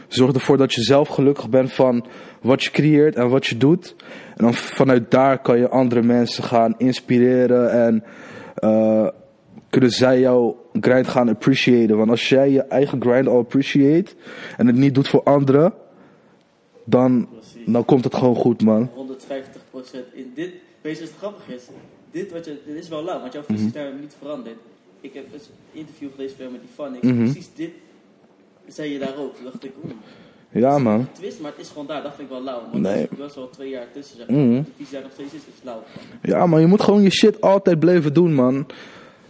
S2: Zorg ervoor dat je zelf gelukkig bent van wat je creëert en wat je doet. En dan vanuit daar kan je andere mensen gaan inspireren en eh, kunnen zij jouw grind gaan appreciëren. Want als jij je eigen grind al appreciate en het niet doet voor anderen, dan,
S1: precies.
S2: dan komt het gewoon goed, man.
S1: 150% in dit. Weet je wat grappig is? Dit, wat je, dit is wel lauw, want jouw visie is daar niet veranderd. Ik heb een interview gelezen met die fan. Ik
S2: Mhm.
S1: precies dit zei je daar ook. Toen dacht ik, oeh,
S2: Ja, man.
S1: twist, maar het is gewoon daar. Dat vind ik wel lauw. Want
S2: Nee.
S1: er is best wel twee jaar tussen. Zeg. De visie daar nog steeds is, is lauw.
S2: Ja, man. Je moet gewoon je shit altijd blijven doen, man.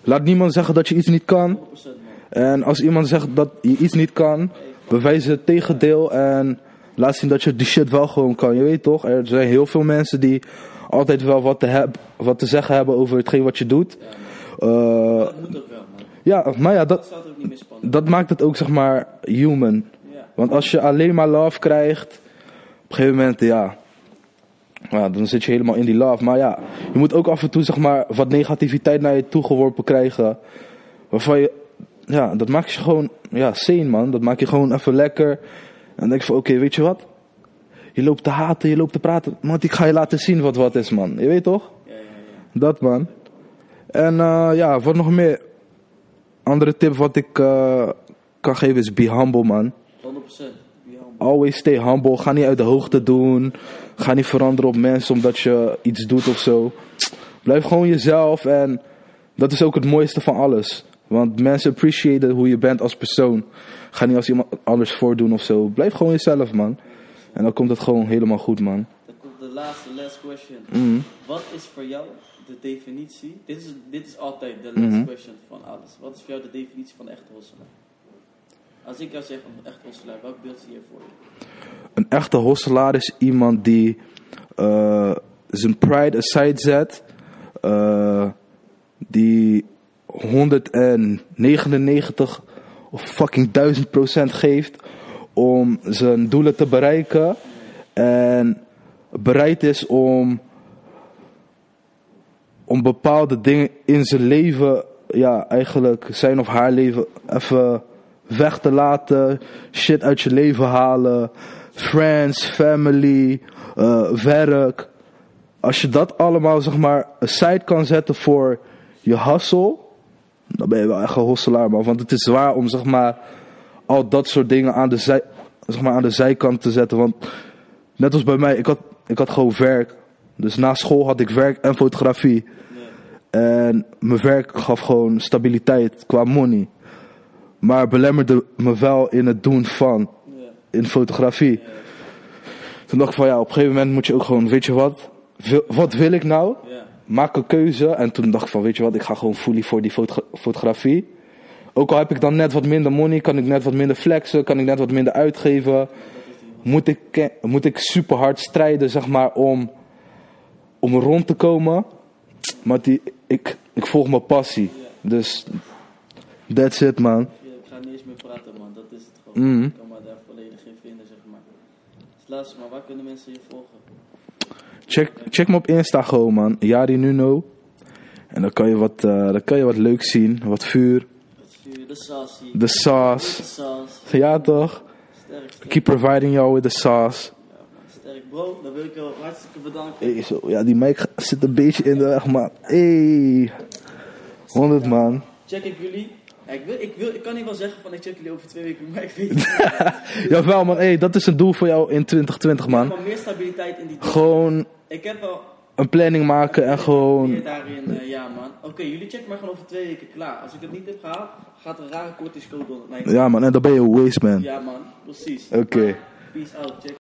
S2: Laat niemand zeggen dat je iets niet kan.
S1: 100% man.
S2: En als iemand zegt dat je iets niet kan, bewijs het tegendeel en laat zien dat je die shit wel gewoon kan. Je weet toch, er zijn heel veel mensen die altijd wel wat te, heb, wat te zeggen hebben over hetgeen wat je doet.
S1: Ja, dat moet ook wel, man.
S2: ja, maar ja,
S1: Dat
S2: dat,
S1: ook niet
S2: dat maakt het ook zeg maar human.
S1: Ja.
S2: Want als je alleen maar love krijgt, op een gegeven moment, ja, ja, dan zit je helemaal in die love. Maar ja, je moet ook af en toe zeg maar wat negativiteit naar je toe geworpen krijgen. Waarvan je, ja, dat maakt je gewoon, ja, sane man. Dat maakt je gewoon even lekker. En dan denk je van, oké, weet je wat? Je loopt te haten, je loopt te praten. Man, ik ga je laten zien wat wat is, man. Je weet toch?
S1: Ja, ja, ja.
S2: Dat, man. En eh, ja, wat nog meer? Andere tip wat ik eh, kan geven is be humble, man.
S1: 100%. Be humble.
S2: Always stay humble. Ga niet uit de hoogte doen. Ga niet veranderen op mensen omdat je iets doet of zo. Blijf gewoon jezelf. En dat is ook het mooiste van alles. Want mensen appreciëren hoe je bent als persoon. Ga niet als iemand anders voordoen of zo. Blijf gewoon jezelf, man. En dan komt het gewoon helemaal goed, man.
S1: Dan komt de laatste, last question.
S2: Mhm.
S1: Wat is voor jou de definitie? Dit is, dit is altijd de last
S2: Mhm.
S1: question van alles. Wat is voor jou de definitie van echte hosselaar? Als ik jou zeg een echte hosselaar, welk beeld zie je voor je?
S2: Een echte hosselaar is iemand die eh, zijn pride aside zet. eh, die 199 of fucking 1000 procent geeft om zijn doelen te bereiken. En bereid is om, om bepaalde dingen in zijn leven, ja, eigenlijk zijn of haar leven even weg te laten. Shit uit je leven halen. friends, family, eh, werk. Als je dat allemaal zeg maar aside kan zetten voor je hustle, dan ben je wel echt een hosselaar man. Want het is zwaar om zeg maar al dat soort dingen aan de, zij, zeg maar, aan de zijkant te zetten. Want net als bij mij, ik had, ik had gewoon werk. Dus na school had ik werk en fotografie. En mijn werk gaf gewoon stabiliteit qua money. Maar belemmerde me wel in het doen van, in fotografie. Toen dacht ik van ja, op een gegeven moment moet je ook gewoon, weet je wat, wat wil ik nou? Maak een keuze. En toen dacht ik van weet je wat, ik ga gewoon fully voor die fotogra- fotografie. Ook al heb ik dan net wat minder money, kan ik net wat minder flexen, kan ik net wat minder uitgeven. Moet ik, moet ik super hard strijden, zeg maar, om, om rond te komen. Maar die, ik, ik volg mijn passie. Dus, that's it man.
S1: Ik ga niet eens meer praten, man. Dat is het gewoon.
S2: Mhm.
S1: Ik kan me daar volledig in vinden, zeg maar. Dus luister maar, waar kunnen mensen je volgen?
S2: Check, check me op Insta gewoon man, Yari Nuno. En dan kan je wat, eh, dan kan je wat leuk zien, wat vuur,
S1: Het vuur, de sauce.
S2: de sauce. Ja toch?
S1: Sterk, sterk.
S2: Keep providing you with the sauce.
S1: Bro, dan wil ik jou hartstikke bedanken.
S2: Hey, zo, ja, die mic zit een beetje in de weg, man. Hey. 100 man.
S1: Check ik jullie. Ja, ik, wil, ik, wil, ik kan niet wel zeggen van ik check jullie over twee weken, maar ik weet *laughs* niet.
S2: Jawel man, hey, dat is een doel voor jou in 2020 man.
S1: Maar meer stabiliteit in die
S2: Gewoon
S1: Ik heb wel
S2: een planning maken en gewoon...
S1: daarin, eh, ja man. Oké, jullie checken maar gewoon over twee weken klaar. Als ik het niet heb gehaald, gaat er een rare kortingscode onder. Nee,
S2: Ja man, en dan ben je een waste man.
S1: Ja man, precies.
S2: Oké.
S1: Peace out, check.